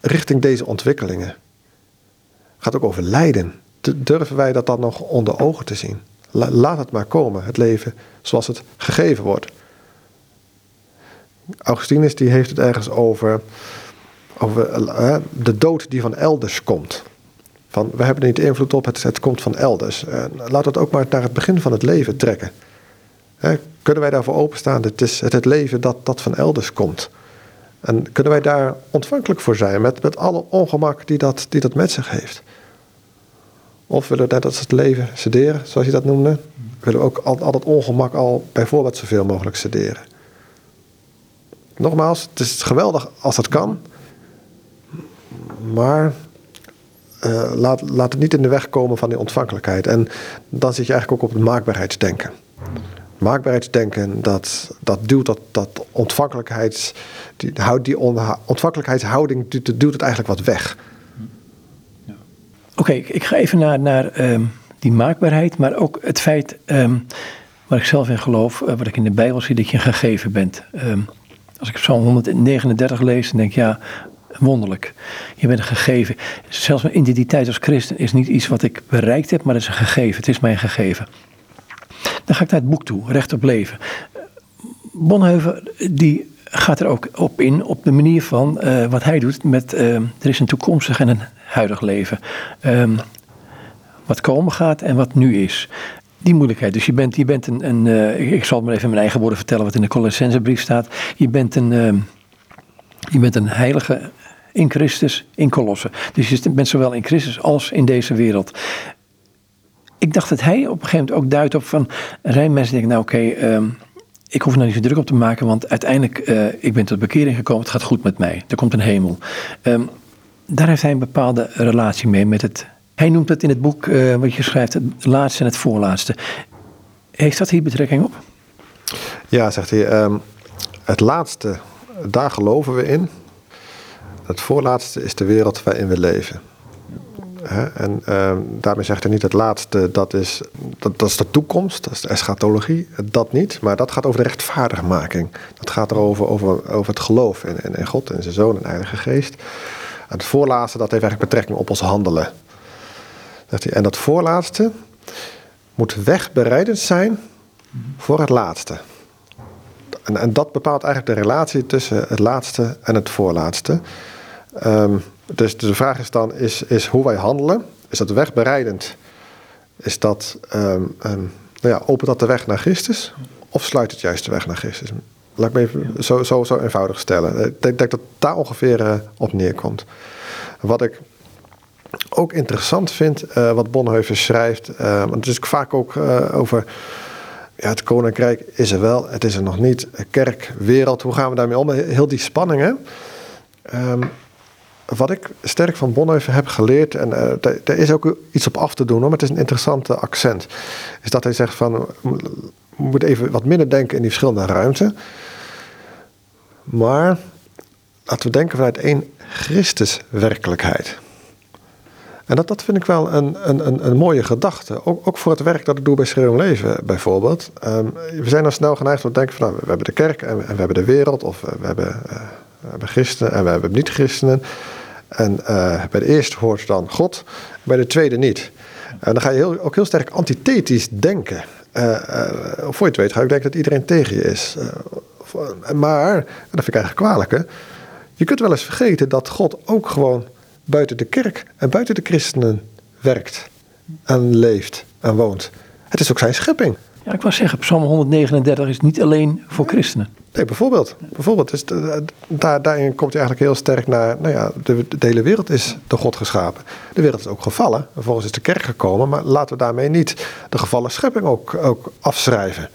richting deze ontwikkelingen. Het gaat ook over lijden durven wij dat dan nog onder ogen te zien? Laat het maar komen, het leven zoals het gegeven wordt. Augustinus die heeft het ergens over, over uh, de dood die van elders komt. Van, we hebben niet invloed op, het, het komt van elders. Uh, laat het ook maar naar het begin van het leven trekken. kunnen wij daarvoor openstaan? Het is het, het leven dat, dat van elders komt. En kunnen wij daar ontvankelijk voor zijn met, met alle ongemak die dat, die dat met zich heeft? Of willen we net als het leven sederen, zoals je dat noemde, willen we ook al, al dat ongemak al bijvoorbeeld zoveel mogelijk sederen. Nogmaals, het is geweldig als dat kan, maar uh, laat, laat het niet in de weg komen van die ontvankelijkheid. En dan zit je eigenlijk ook op het maakbaarheidsdenken. Maakbaarheidsdenken, dat, dat duwt dat, dat ontvankelijkheids, die, die ontvankelijkheidshouding duwt het eigenlijk wat weg. Oké, ik ga even naar, naar ehm, die maakbaarheid, maar ook het feit um, waar ik zelf in geloof, uh, wat ik in de Bijbel zie, dat je gegeven bent. Ehm, als ik Psalm 139 lees, dan denk ik ja, wonderlijk. Je bent een gegeven. Zelfs mijn identiteit als christen is niet iets wat ik bereikt heb, maar het is een gegeven. Het is mijn gegeven. Dan ga ik naar het boek toe, Recht op Leven. Bonhoeffer, die gaat er ook op in, op de manier van uh, wat hij doet met, er is een toekomstig en een huidig leven. Um, wat komen gaat en wat nu is. Die moeilijkheid. Dus je bent, je bent een, een uh, ik zal maar even in mijn eigen woorden vertellen wat in de Colossensebrief staat. Je bent een, uh, Je bent een heilige in Christus, in Colosse. Dus je bent zowel in Christus als in deze wereld. Ik dacht dat hij op een gegeven moment ook duidt op van... Er mensen denken, nou oké, ehm, ik hoef er nou niet zo druk op te maken... want uiteindelijk, uh, ik ben tot bekering gekomen, het gaat goed met mij. Er komt een hemel. Daar heeft hij een bepaalde relatie mee met het... Hij noemt het in het boek uh, wat je schrijft, het laatste en het voorlaatste. Heeft dat hier betrekking op? Ja, zegt hij. Um, het laatste, daar geloven we in. Het voorlaatste is de wereld waarin we leven. En uh, daarmee zegt hij niet het laatste, dat is, dat, dat is de toekomst, dat is de eschatologie. Dat niet, maar dat gaat over de rechtvaardigmaking. Dat gaat erover over, over het geloof in, in, God en zijn Zoon en Heilige Geest. Het voorlaatste, dat heeft eigenlijk betrekking op ons handelen. En dat voorlaatste moet wegbereidend zijn voor het laatste. En, en dat bepaalt eigenlijk de relatie tussen het laatste en het voorlaatste. Um, dus de vraag is dan, is, is hoe wij handelen, is dat wegbereidend? Is dat, um, nou ja, opent dat de weg naar Christus? Of sluit het juist de weg naar Christus? Laat ik me even zo, zo, zo eenvoudig stellen. Ik denk, denk dat daar ongeveer uh, op neerkomt. Wat ik ook interessant vind, uh, wat Bonhoeffer schrijft, uh, want het is vaak ook over ja, het koninkrijk is er wel, het is er nog niet. Kerk, wereld, hoe gaan we daarmee om? Heel die spanningen. Um, wat ik sterk van Bonhoeffer heb geleerd, en uh, er is ook iets op af te doen hoor, maar het is een interessante accent, is dat hij zegt van, we moeten even wat minder denken in die verschillende ruimte, maar laten we denken vanuit één Christuswerkelijkheid. En dat, dat vind ik wel een, een, een, mooie gedachte. Ook, ook voor het werk dat ik doe bij Schreeuw Leven bijvoorbeeld. Um, we zijn dan snel geneigd om te denken van nou, we hebben de kerk en we, en we hebben de wereld. Of we hebben, uh, we hebben christenen en we hebben niet-christenen. En uh, bij de eerste hoort dan God, bij de tweede niet. En dan ga je heel, ook heel sterk antithetisch denken. Uh, voor je het weet ga ik denken dat iedereen tegen je is. Maar, en dat vind ik eigenlijk kwalijk hè. Je kunt wel eens vergeten dat God ook gewoon buiten de kerk en buiten de christenen werkt en leeft en woont. Het is ook zijn schepping. Ja, ik wou zeggen, Psalm 139 is niet alleen voor christenen. Nee, bijvoorbeeld. bijvoorbeeld is daar, daarin komt hij eigenlijk heel sterk naar. Nou ja, de, de, hele wereld is door God geschapen. De wereld is ook gevallen. Vervolgens is de kerk gekomen. Maar laten we daarmee niet de gevallen schepping ook, ook afschrijven.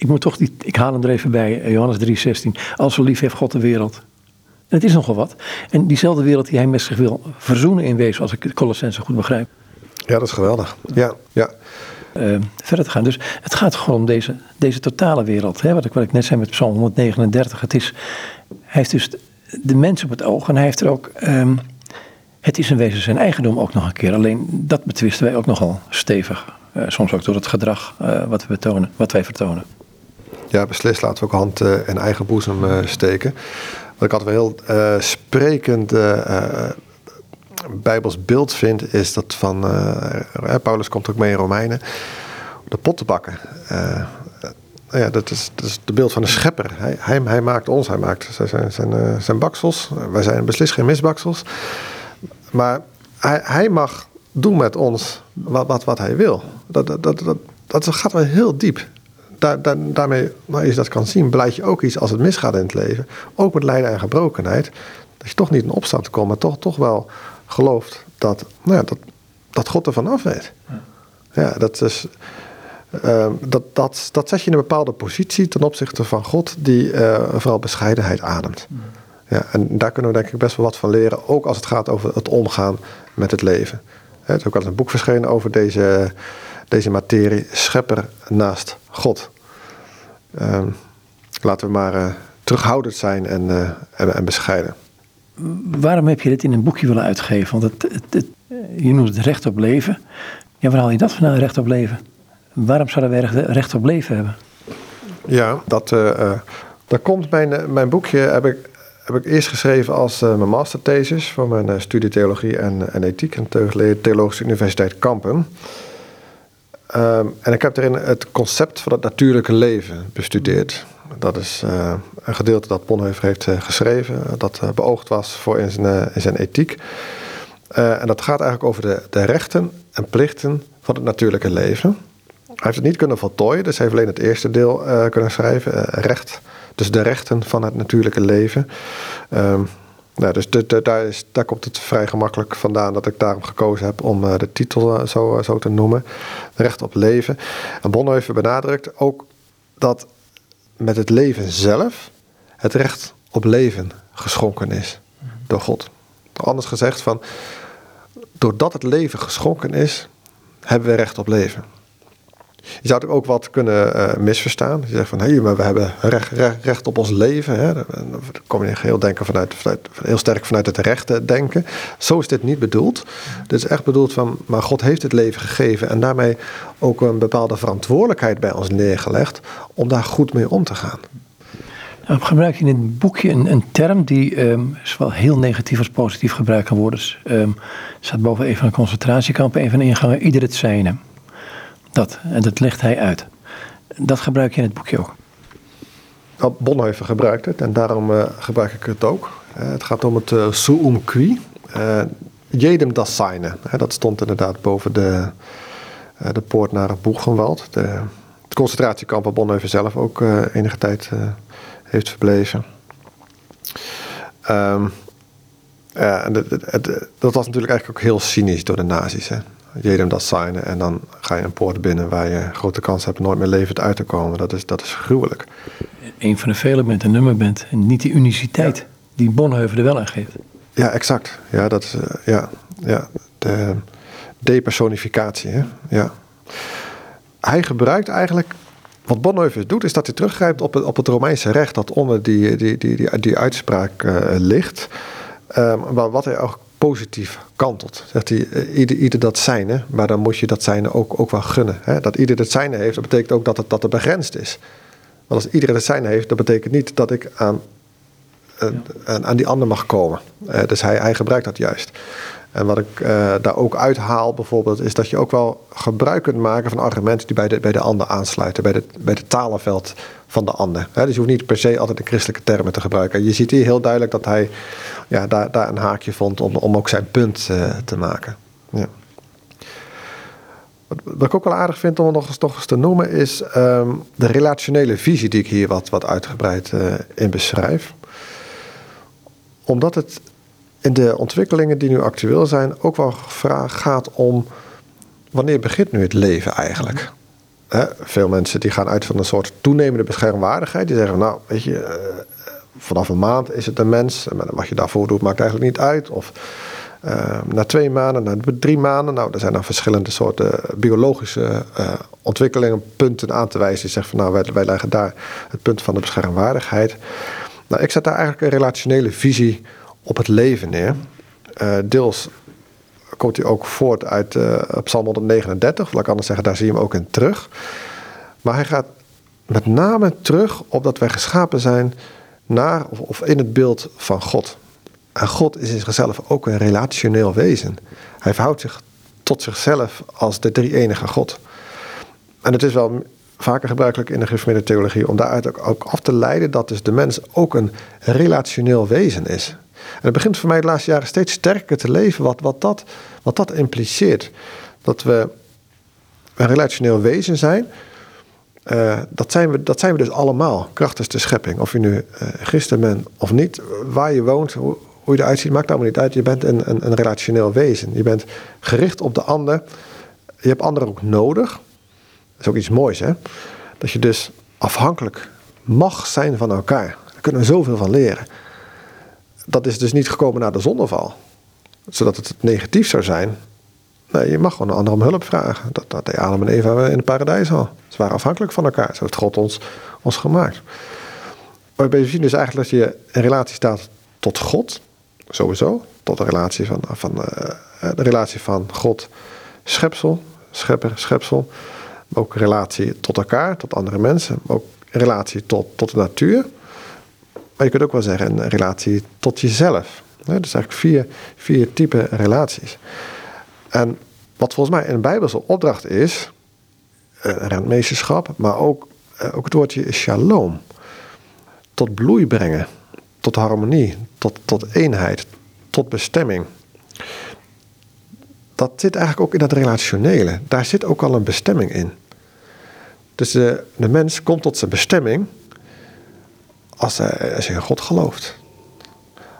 Ik moet toch die, ik haal hem er even bij, Johannes 3,16. Als zo lief heeft God de wereld het is nogal wat. En diezelfde wereld die hij met zich wil verzoenen in wezen, als ik de Colossense goed begrijp. Ja, dat is geweldig. Ja, ja. Uh, verder te gaan. Dus het gaat gewoon om deze, deze totale wereld. Hè? Wat, ik, wat ik net zei met Psalm 139. Het is, hij heeft dus de mens op het oog en hij heeft er ook. Um, het is in wezen zijn eigendom ook nog een keer. Alleen dat betwisten wij ook nogal stevig. Uh, soms ook door het gedrag uh, wat, we betonen, wat wij vertonen. Ja, beslist laten we ook hand in eigen boezem steken. Wat ik altijd wel heel uh, sprekend Bijbels beeld vind, is dat van. Paulus komt ook mee in Romeinen. De pottenbakken. Nou ja, dat is, dat is de beeld van de schepper. Hij, hij, maakt ons, hij maakt zijn, zijn, zijn baksels. Wij zijn beslist geen misbaksels. Maar hij, hij mag doen met ons wat, wat, wat hij wil. Dat, dat, dat, dat gaat wel heel diep daar, daar, daarmee, maar je dat kan zien, beleid je ook iets als het misgaat in het leven. Ook met lijden en gebrokenheid. Dat je toch niet in opstand komt, maar toch, toch wel gelooft dat, nou ja, dat, dat God ervan af weet. Ja, dat is. Uh, dat, dat, dat zet je in een bepaalde positie ten opzichte van God, die uh, vooral bescheidenheid ademt. Ja, en daar kunnen we denk ik best wel wat van leren, ook als het gaat over het omgaan met het leven. Er is ook al een boek verschenen over deze, deze materie, Schepper naast God. Uh, laten we maar uh, terughoudend zijn en, uh, en, en, bescheiden. Waarom heb je dit in een boekje willen uitgeven? Want het, het, het, je noemt het recht op leven. Ja, waar haal je dat vandaan, recht op leven? Waarom zouden wij recht op leven hebben? Ja, dat, uh, dat komt. Mijn, mijn boekje heb ik, heb ik eerst geschreven als mijn masterthesis voor mijn studie theologie en, en ethiek aan de Theologische Universiteit Kampen. Um, en ik heb erin het concept van het natuurlijke leven bestudeerd. Dat is uh, een gedeelte dat Bonhoeffer heeft uh, geschreven, dat uh, beoogd was voor in zijn, in zijn ethiek. en dat gaat eigenlijk over de, de rechten en plichten van het natuurlijke leven. heeft het niet kunnen voltooien, dus hij heeft alleen het eerste deel kunnen schrijven, recht. Dus de rechten van het natuurlijke leven. Um, nou, dus daar, is, daar komt het vrij gemakkelijk vandaan dat ik daarom gekozen heb om uh, de titel zo, zo te noemen. Recht op leven. En Bonhoeffer benadrukt ook dat met het leven zelf het recht op leven geschonken is door God. Anders gezegd van, doordat het leven geschonken is, hebben we recht op leven. Je zou het ook wat kunnen uh, misverstaan. Je zegt van, hé, hey, maar we hebben recht, recht, recht, op ons leven. Hè. Dan kom je heel, denken vanuit, vanuit, heel sterk vanuit het rechte denken. Zo is dit niet bedoeld. Dit is echt bedoeld van, maar God heeft het leven gegeven... en daarmee ook een bepaalde verantwoordelijkheid bij ons neergelegd... om daar goed mee om te gaan. Nou, gebruik in het boekje een, term die um, zowel heel negatief als positief gebruikt kan worden. Dus, um, staat boven een van de concentratiekampen, een van de ingangen, ieder het zijne. Dat, en dat legt hij uit. Dat gebruik je in het boekje ook. Nou, Bonhoeffer gebruikt het en daarom uh, gebruik ik het ook. Uh, het gaat om het uh, suum qui. jedem das seine. dat stond inderdaad boven de, de poort naar Boegenwald. De, het concentratiekamp waar Bonhoeffer zelf ook enige tijd heeft verbleven. Um, dat was natuurlijk eigenlijk ook heel cynisch door de nazi's. Hè? Jedem dat signen en dan ga je een poort binnen waar je grote kans hebt nooit meer levend uit te komen. Dat is, dat is gruwelijk. Een van de vele met een nummer bent en niet die uniciteit die Bonhoeffer er wel aan geeft. Ja, exact. Ja, dat is, uh, ja, ja, de depersonificatie. Hè? Ja. Hij gebruikt eigenlijk wat Bonhoeffer doet, is dat hij teruggrijpt op het, op het Romeinse recht dat onder die, die, die, die, die uitspraak uh, ligt. Um, wat hij ook positief kantelt. Zegt hij, uh, ieder, ieder dat zijne, maar dan moet je dat zijne ook, ook wel gunnen. Hè? Dat ieder dat zijne heeft, dat betekent ook dat het, dat het begrensd is. Want als iedereen het zijne heeft, dat betekent niet dat ik aan, uh, aan, aan, die ander mag komen. Uh, dus hij, hij gebruikt dat juist. En wat ik uh, daar ook uithaal bijvoorbeeld, is dat je ook wel gebruik kunt maken van argumenten die bij de, bij de ander aansluiten, bij, de, bij het talenveld van de ander. Dus je hoeft niet per se altijd de christelijke termen te gebruiken. Je ziet hier heel duidelijk dat hij ja, daar, daar een haakje vond om, om ook zijn punt uh, te maken. Ja. Wat ik ook wel aardig vind om nog eens, nog eens te noemen, is um, de relationele visie die ik hier wat, wat uitgebreid uh, in beschrijf. Omdat het in de ontwikkelingen die nu actueel zijn ook wel vraag gaat om wanneer begint nu het leven eigenlijk? He, veel mensen die gaan uit van een soort toenemende beschermwaardigheid. Die zeggen, nou, weet je, uh, vanaf een maand is het een mens. En wat je daarvoor doet maakt eigenlijk niet uit. Of uh, na twee maanden, na drie maanden. Nou, er zijn dan verschillende soorten biologische uh, ontwikkelingen, punten aan te wijzen. Die zeggen van, nou, wij, wij leggen daar het punt van de beschermwaardigheid. Nou, ik zet daar eigenlijk een relationele visie op het leven neer. Uh, deels komt hij ook voort uit uh, Psalm 139. Laat ik anders zeggen, daar zie je hem ook in terug. Maar hij gaat met name terug op dat wij geschapen zijn naar of, in het beeld van God. En God is in zichzelf ook een relationeel wezen. Hij verhoudt zich tot zichzelf als de drie enige God. En het is wel vaker gebruikelijk in de gereformeerde theologie om daaruit ook af te leiden dat dus de mens ook een relationeel wezen is. En het begint voor mij de laatste jaren steeds sterker te leven wat, wat, dat, wat dat impliceert. Dat we een relationeel wezen zijn. Uh, dat, zijn we, dat zijn we dus allemaal, krachtens de schepping. Of je nu uh, christen bent of niet, waar je woont, hoe, hoe je eruit ziet, maakt allemaal niet uit. Je bent een, een, een relationeel wezen. Je bent gericht op de ander. Je hebt anderen ook nodig. Dat is ook iets moois, hè? Dat je dus afhankelijk mag zijn van elkaar. Daar kunnen we zoveel van leren dat is dus niet gekomen na de zondeval. Zodat het negatief zou zijn. Nee, je mag gewoon een ander om hulp vragen. Dat, dat deed Adam en Eva in het paradijs al. Ze waren afhankelijk van elkaar. Zo heeft God ons, ons gemaakt. Maar we zien dus eigenlijk dat je in relatie staat tot God. Sowieso. Tot de relatie van, van, uh, de relatie van God, schepsel, schepper, schepsel. Maar ook relatie tot elkaar, tot andere mensen. Maar ook relatie tot, tot de natuur. Maar je kunt ook wel zeggen een relatie tot jezelf. Dus eigenlijk vier, vier typen relaties. En wat volgens mij een bijbelse opdracht is, eh, rentmeesterschap, maar ook, eh, ook het woordje shalom. Tot bloei brengen, tot harmonie, tot, tot eenheid, tot bestemming. Dat zit eigenlijk ook in dat relationele. Daar zit ook al een bestemming in. Dus de, de mens komt tot zijn bestemming als hij, als hij in God gelooft.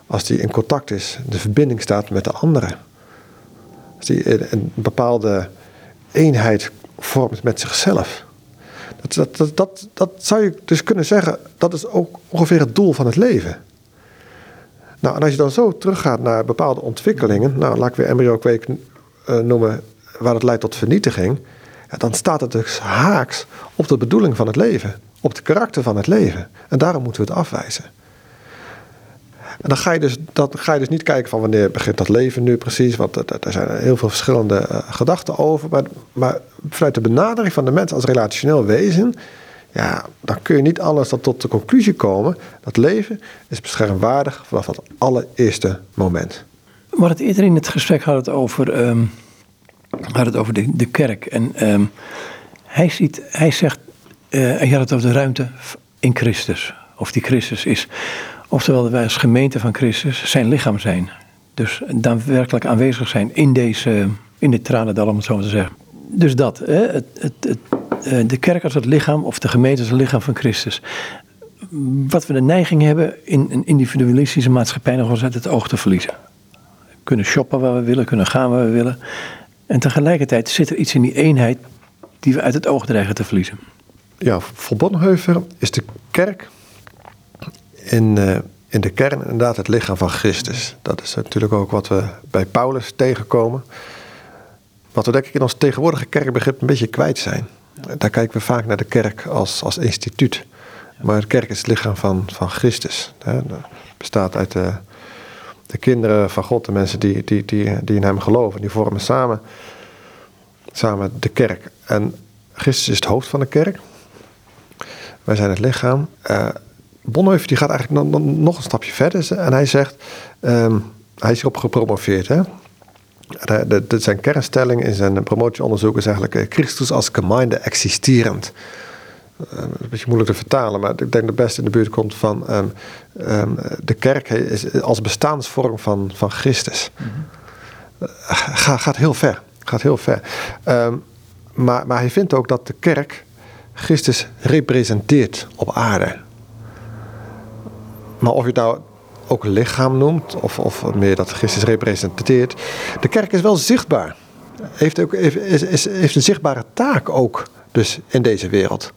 Als hij in contact is, de verbinding staat met de anderen. Als hij een bepaalde eenheid vormt met zichzelf. Dat, dat, dat, dat, zou je dus kunnen zeggen, dat is ook ongeveer het doel van het leven. Nou, en als je dan zo teruggaat naar bepaalde ontwikkelingen, nou, laat ik weer embryo-kweek uh, noemen, waar het leidt tot vernietiging, dan staat het dus haaks op de bedoeling van het leven, op het karakter van het leven. En daarom moeten we het afwijzen. En dan ga je dus, dat, ga je dus niet kijken van wanneer begint dat leven nu precies, want er zijn heel veel verschillende uh, gedachten over. Maar, maar vanuit de benadering van de mens als relationeel wezen, ja, dan kun je niet anders dan tot de conclusie komen dat leven is beschermwaardig vanaf het allereerste moment. We hadden het eerder in het gesprek had het over, um, had het over de, de kerk. En um, hij, ziet, hij zegt, uh, hij had het over de ruimte in Christus. Of die Christus is. Oftewel wij als gemeente van Christus zijn lichaam zijn. Dus daadwerkelijk aanwezig zijn in deze, in dit tranendal, om het zo maar te zeggen. Dus dat, hè, het, het, eh, de kerk als het lichaam of de gemeente als het lichaam van Christus. Wat we de neiging hebben in een individualistische maatschappij nog eens uit het oog te verliezen. Kunnen shoppen waar we willen, kunnen gaan waar we willen. En tegelijkertijd zit er iets in die eenheid die we uit het oog dreigen te verliezen. Ja, voor Bonhoeffer is de kerk in, uh, in de kern inderdaad het lichaam van Christus. Dat is natuurlijk ook wat we bij Paulus tegenkomen. Wat we denk ik in ons tegenwoordige kerkbegrip een beetje kwijt zijn. Daar kijken we vaak naar de kerk als, als instituut. Maar de kerk is het lichaam van, van Christus. Het bestaat uit de, de kinderen van God, de mensen die, die, die, die in hem geloven. Die vormen samen, samen de kerk. En Christus is het hoofd van de kerk. Wij zijn het lichaam. Uh, Bonhoeffer die gaat eigenlijk nog, nog een stapje verder. En hij zegt, um, hij is erop gepromoveerd. Hè? De, de, zijn kernstelling in zijn promotieonderzoek is eigenlijk eh, Christus als gemeinde existerend. Uh, een beetje moeilijk te vertalen, maar ik denk dat het best in de buurt komt van um, um, de kerk is als bestaansvorm van, van Christus. Mm -hmm. Ga, gaat heel ver. Gaat heel ver. Um, maar, maar hij vindt ook dat de kerk Christus representeert op aarde. Maar of je het nou ook lichaam noemt, of, of meer dat Christus representeert. De kerk is wel zichtbaar. Heeft, ook, is, is, heeft een zichtbare taak ook dus in deze wereld.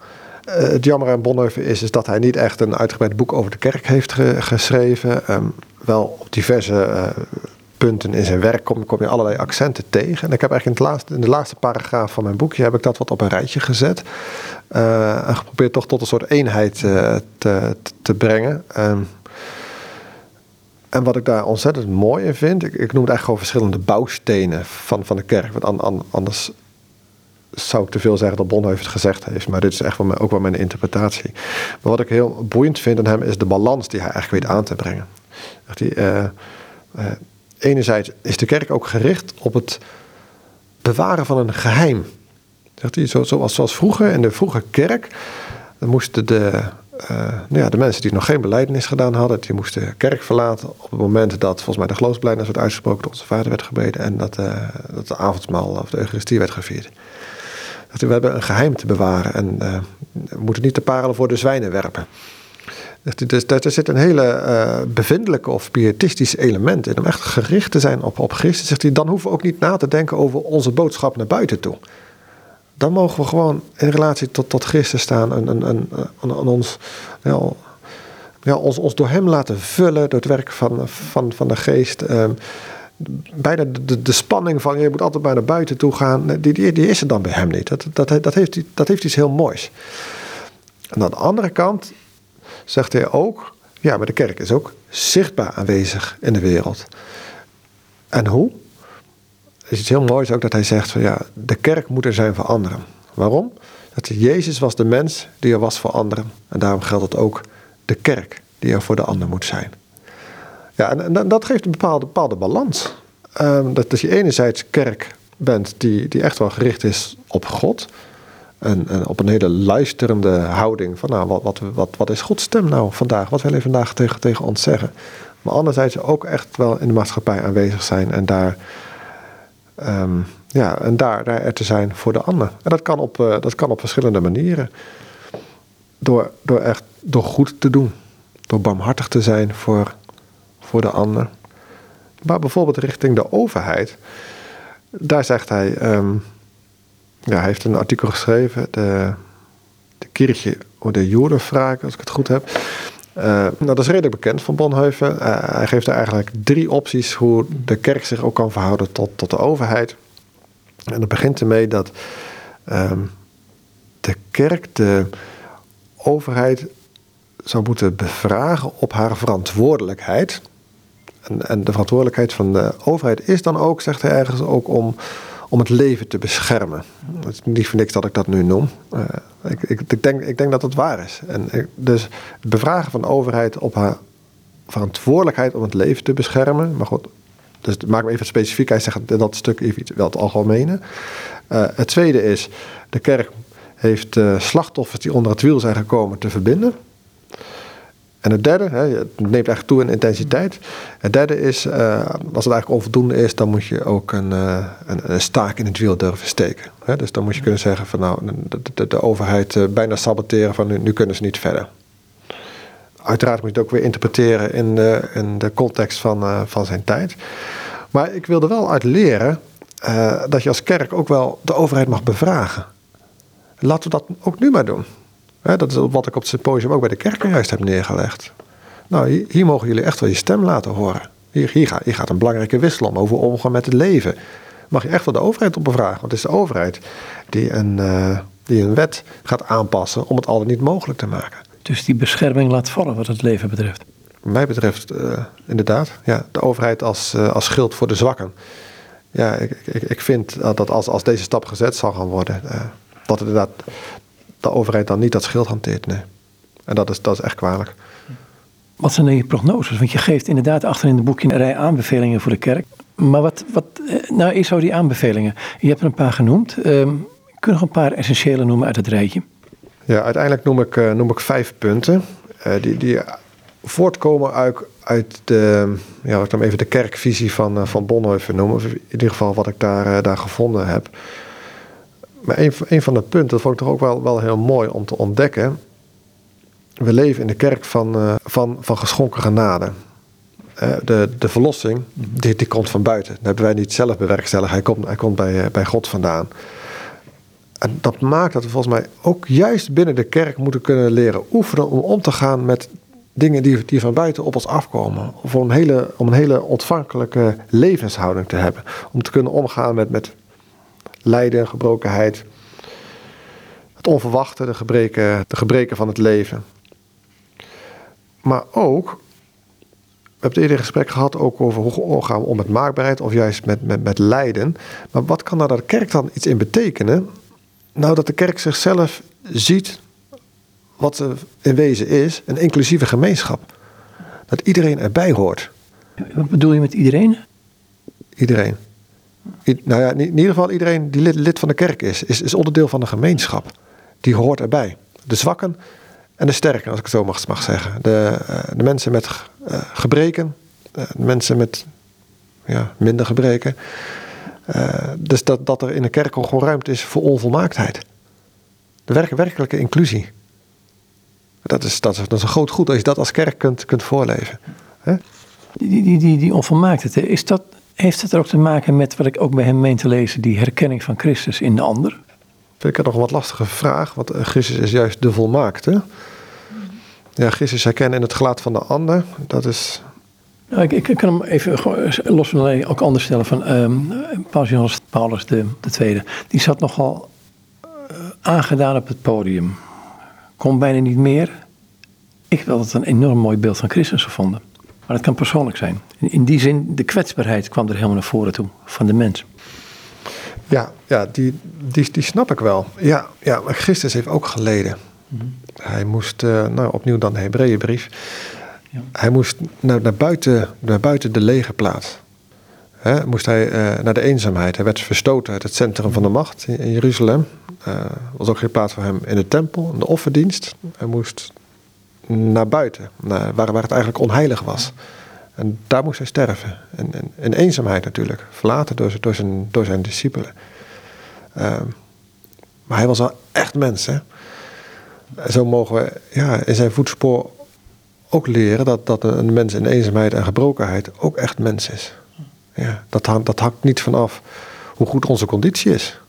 Uh, het jammer aan Bonhoeffer is, is dat hij niet echt een uitgebreid boek over de kerk heeft ge, geschreven. Um, wel op diverse uh, punten in zijn werk kom, je allerlei accenten tegen. En ik heb eigenlijk in, het laatste, in de laatste paragraaf van mijn boekje heb ik dat wat op een rijtje gezet. Uh, en geprobeerd toch tot een soort eenheid te, te, brengen. Um, en wat ik daar ontzettend mooi in vind, ik, ik noem het eigenlijk gewoon verschillende bouwstenen van, van de kerk. Want an, an, anders zou ik te veel zeggen dat Bonhoeffer het gezegd heeft. Maar dit is echt wel ook wel mijn interpretatie. Maar wat ik heel boeiend vind aan hem is de balans die hij eigenlijk weet aan te brengen. Die, uh, enerzijds is de kerk ook gericht op het bewaren van een geheim. Zegt hij, zoals, zoals vroeger in de vroege kerk moesten de uh, nou ja, de mensen die nog geen beleidenis gedaan hadden, die moesten de kerk verlaten op het moment dat volgens mij de geloofsbelijdenis werd uitgesproken, dat onze vader werd gebeden en dat, uh, dat de avondmaal of de Eucharistie werd gevierd. Dat we hebben een geheim te bewaren en uh, we moeten niet de parelen voor de zwijnen werpen. Dus, dus er zit een hele bevindelijke of pietistische element in om echt gericht te zijn op, op Christus. Zegt hij, dan hoeven we ook niet na te denken over onze boodschap naar buiten toe dan mogen we gewoon in relatie tot, tot Christus staan en, en, en, en ons, ja, ja, ons, ons door Hem laten vullen, door het werk van, van, van de geest. Um, bijna de, de, spanning van je moet altijd maar naar buiten toe gaan, die, die, die is er dan bij Hem niet. Dat, dat, dat, heeft, dat heeft iets heel moois. En aan de andere kant zegt hij ook, ja, maar de kerk is ook zichtbaar aanwezig in de wereld. En hoe? is iets heel moois ook dat hij zegt van ja, de kerk moet er zijn voor anderen. Waarom? Dat Jezus was de mens die er was voor anderen. En daarom geldt het ook de kerk die er voor de ander moet zijn. Ja, en, dat geeft een bepaalde, bepaalde balans. Um, dat, dat je enerzijds kerk bent die, die echt wel gericht is op God. En, en, op een hele luisterende houding van nou, wat, wat, wat, wat is Gods stem nou vandaag? Wat wil hij vandaag tegen, tegen ons zeggen? Maar anderzijds ook echt wel in de maatschappij aanwezig zijn en daar um, Ja, en daar, daar er te zijn voor de ander. En dat kan op, uh, dat kan op verschillende manieren. Door, door echt door goed te doen. Door barmhartig te zijn voor, voor de ander. Maar bijvoorbeeld richting de overheid. Daar zegt hij. Um, ja, hij heeft een artikel geschreven. De, de Kirche de Jodenvraag, als ik het goed heb. Uh, nou, dat is redelijk bekend van Bonhoeffer. Uh, hij geeft er eigenlijk drie opties hoe de kerk zich ook kan verhouden tot, tot de overheid. En dat begint ermee dat um, de kerk de overheid zou moeten bevragen op haar verantwoordelijkheid. En, en de verantwoordelijkheid van de overheid is dan ook, zegt hij ergens, ook om, om het leven te beschermen. Het is niet voor niks dat ik dat nu noem. Uh, ik, ik, ik, denk, ik denk dat het waar is. En dus het bevragen van de overheid op haar verantwoordelijkheid om het leven te beschermen. Maar goed, dus maak me even specifiek. Hij zegt dat stuk even wel het algemene. Uh, het tweede is, de kerk heeft uh, slachtoffers die onder het wiel zijn gekomen te verbinden. En het derde, hè, het neemt eigenlijk toe in intensiteit. Het derde is, uh, als het eigenlijk onvoldoende is, dan moet je ook een, uh, een, een, staak in het wiel durven steken. Hè? Dus dan moet je kunnen zeggen van nou, de, overheid uh, bijna saboteren van nu, nu, kunnen ze niet verder. Uiteraard moet je het ook weer interpreteren in de, in de context van, van zijn tijd. Maar ik wilde wel uit leren dat je als kerk ook wel de overheid mag bevragen. Laten we dat ook nu maar doen dat is wat ik op het symposium ook bij de kerken juist heb neergelegd. Nou, hier, mogen jullie echt wel je stem laten horen. Hier, hier, gaat, hier gaat een belangrijke wissel om, over omgaan met het leven. Mag je echt wel de overheid op bevragen. Want het is de overheid die een, uh, die een wet gaat aanpassen om het al niet mogelijk te maken. Dus die bescherming laat vallen wat het leven betreft? Wat mij betreft uh, inderdaad. Ja, de overheid als, uh, als schild voor de zwakken. Ja, ik, ik, ik vind dat als, als deze stap gezet zal gaan worden... dat het inderdaad de overheid dan niet dat schild hanteert. Nee. En dat is, dat is echt kwalijk. Wat zijn dan je prognoses? Want je geeft inderdaad achter in het boekje een rij aanbevelingen voor de kerk. Maar wat, wat eh, nou is zo die aanbevelingen? Je hebt er een paar genoemd. Um, kun je nog een paar essentiële noemen uit het rijtje? Ja, uiteindelijk noem ik, uh, noem ik vijf punten. Uh, die, die voortkomen uit, uit de, ja, ik dan even de kerkvisie van, van Bonhoeffer noemen. Of in ieder geval wat ik daar, daar gevonden heb. Maar een, van de punten, dat vond ik toch ook wel, wel heel mooi om te ontdekken. We leven in de kerk van, uh, van, van geschonken genade. Uh, de, de verlossing, die, komt van buiten. Dat hebben wij niet zelf bewerkstelligd. Hij komt, hij komt bij, uh, bij God vandaan. En dat maakt dat we volgens mij ook juist binnen de kerk moeten kunnen leren oefenen om om te gaan met dingen die, die van buiten op ons afkomen. Om een hele, om een hele ontvankelijke levenshouding te hebben. Om te kunnen omgaan met, met lijden, gebrokenheid. Het onverwachte, de gebreken, de gebreken van het leven. Maar ook, we hebben het eerder gesprek gehad ook over hoe gaan we om met maakbaarheid of juist met, met, met lijden. Maar wat kan daar de kerk dan iets in betekenen? Nou, dat de kerk zichzelf ziet wat ze in wezen is, een inclusieve gemeenschap. Dat iedereen erbij hoort. Wat bedoel je met iedereen? Iedereen nou ja, in ieder geval iedereen die lid, lid van de kerk is, is, is, onderdeel van de gemeenschap. Die hoort erbij. De zwakken en de sterken, als ik het zo mag, mag zeggen. De, uh, de mensen met uh, gebreken, uh, de mensen met ja, minder gebreken. dus dat, dat er in de kerk gewoon ruimte is voor onvolmaaktheid. De werk, werkelijke inclusie. Dat is, dat, is, een groot goed als je dat als kerk kunt, kunt voorleven. Die, die, die, die onvolmaaktheid, is dat heeft het er ook te maken met wat ik ook bij hem meen te lezen, die herkenning van Christus in de ander? Vind ik nog een wat lastige vraag, want eh, Christus is juist de volmaakte. Ja, Christus herkennen in het gelaat van de ander, dat is. Nou, ik, ik, kan hem even los van alleen ook anders stellen. Van um, Paus Johannes Paulus de, de Tweede, die zat nogal uh, aangedaan op het podium. Kon bijna niet meer. Ik heb altijd een enorm mooi beeld van Christus gevonden. Maar het kan persoonlijk zijn. In die zin, de kwetsbaarheid kwam er helemaal naar voren toe van de mens. Ja, ja die, die, die snap ik wel. Ja, ja, maar Christus heeft ook geleden. Mhm. Hij moest, uh, nou opnieuw dan de Hebreeënbrief. Ja. Hij moest naar, naar, buiten, naar buiten de lege plaats. He, moest hij uh, naar de eenzaamheid. Hij werd verstoten uit het centrum van de macht in, in Jeruzalem. Er uh, was ook geen plaats voor hem in de tempel, in de offerdienst. Hij moest naar buiten, waar, waar het eigenlijk onheilig was. En daar moest hij sterven. En, in eenzaamheid natuurlijk. Verlaten door, door, zijn, door zijn discipelen. Ehm, maar hij was wel echt mens. Hè? Zo mogen we ja, in zijn voetspoor ook leren dat, dat een mens in eenzaamheid en gebrokenheid ook echt mens is. Ja, dat, hangt, dat hangt niet vanaf hoe goed onze conditie is.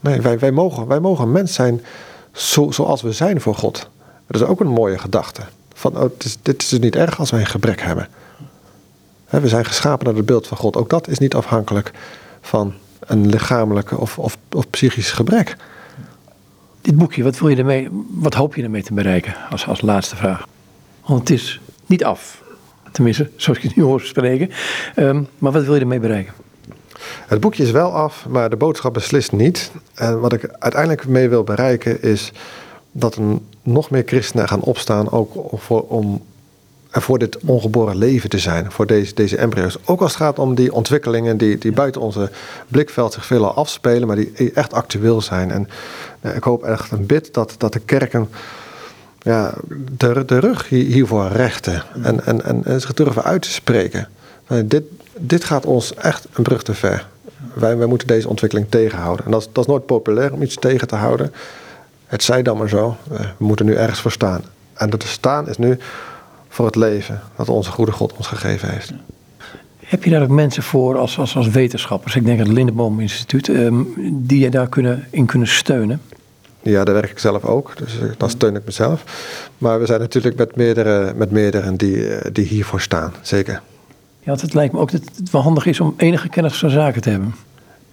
Nee, wij, wij, mogen, wij mogen mens zijn zo, zoals we zijn voor God. Dat is ook een mooie gedachte. Van, oh, dit, is, dit is dus niet erg als wij een gebrek hebben. We zijn geschapen naar het beeld van God. Ook dat is niet afhankelijk van een lichamelijke of, of, of psychisch gebrek. Dit boekje, wat, wil je ermee, wat hoop je ermee te bereiken als, als laatste vraag? Want het is niet af. Tenminste, zoals ik het nu hoor spreken. Um, maar wat wil je ermee bereiken? Het boekje is wel af, maar de boodschap beslist niet. En wat ik uiteindelijk mee wil bereiken is dat er nog meer christenen gaan opstaan, ook voor, om voor dit ongeboren leven te zijn, voor deze, deze embryo's. Ook als het gaat om die ontwikkelingen die, die buiten onze blikveld zich veelal afspelen, maar die echt actueel zijn. En eh, ik hoop echt een bid dat, dat de kerken ja, de, de rug hiervoor rechten en, en, en, en zich durven uit te spreken. Dit, dit gaat ons echt een brug te ver. Wij, wij moeten deze ontwikkeling tegenhouden. En dat, is, dat is nooit populair om iets tegen te houden. Het zij dan maar zo. Eh, we moeten nu ergens voor staan. En dat te staan is nu voor het leven dat onze goede God ons gegeven heeft. Heb je daar ook mensen voor als, als, als wetenschappers? Ik denk het Lindeboom Instituut, um, die je daar kunnen, in kunnen steunen? Ja, daar werk ik zelf ook, dus eh, dan steun ik mezelf. Maar we zijn natuurlijk met meerdere, met meerdere die, eh, die hiervoor staan, zeker. Ja, want het lijkt me ook dat het wel handig is om enige kennis van zaken te hebben.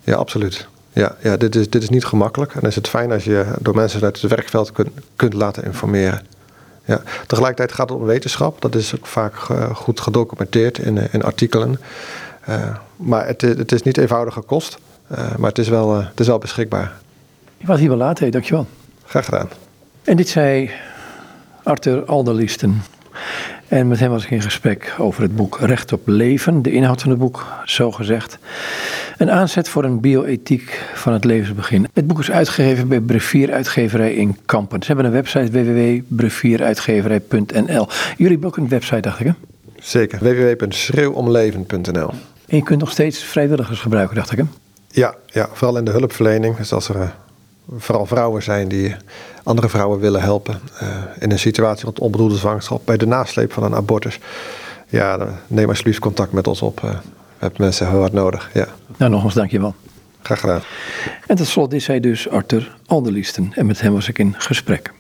Ja, absoluut. Ja, ja dit, is, dit is niet gemakkelijk. En is het fijn als je door mensen uit het werkveld kunt, kunt laten informeren. Ja. Tegelijkertijd gaat het om wetenschap. Dat is ook vaak eh, goed gedocumenteerd in, in artikelen. maar het, het is niet eenvoudige kost. maar het is, wel, het is wel beschikbaar. Ik was hier wel laat, dankjewel. Graag gedaan. En dit zei Arthur Alderlisten. En met hem was ik in gesprek over het boek Recht op Leven. De inhoud van het boek, zo gezegd. Een aanzet voor een bioethiek van het levensbegin. Het boek is uitgegeven bij Brevier-uitgeverij in Kampen. Ze hebben een website www.brevieruitgeverij.nl. Jullie hebben ook een website, dacht ik hè? Zeker, www.schreeuwomleven.nl. En je kunt nog steeds vrijwilligers gebruiken, dacht ik hè? Ja, ja vooral in de hulpverlening. Dus als er eh, vooral vrouwen zijn die andere vrouwen willen helpen uh, in een situatie rond onbedoelde zwangerschap, bij de nasleep van een abortus. Ja, neem alsjeblieft contact met ons op. Uh, we hebben mensen heel hard nodig. Ja. Nou, nogmaals dankjewel. Graag gedaan. En tot slot is hij dus Arthur Alderliesten en met hem was ik in gesprek.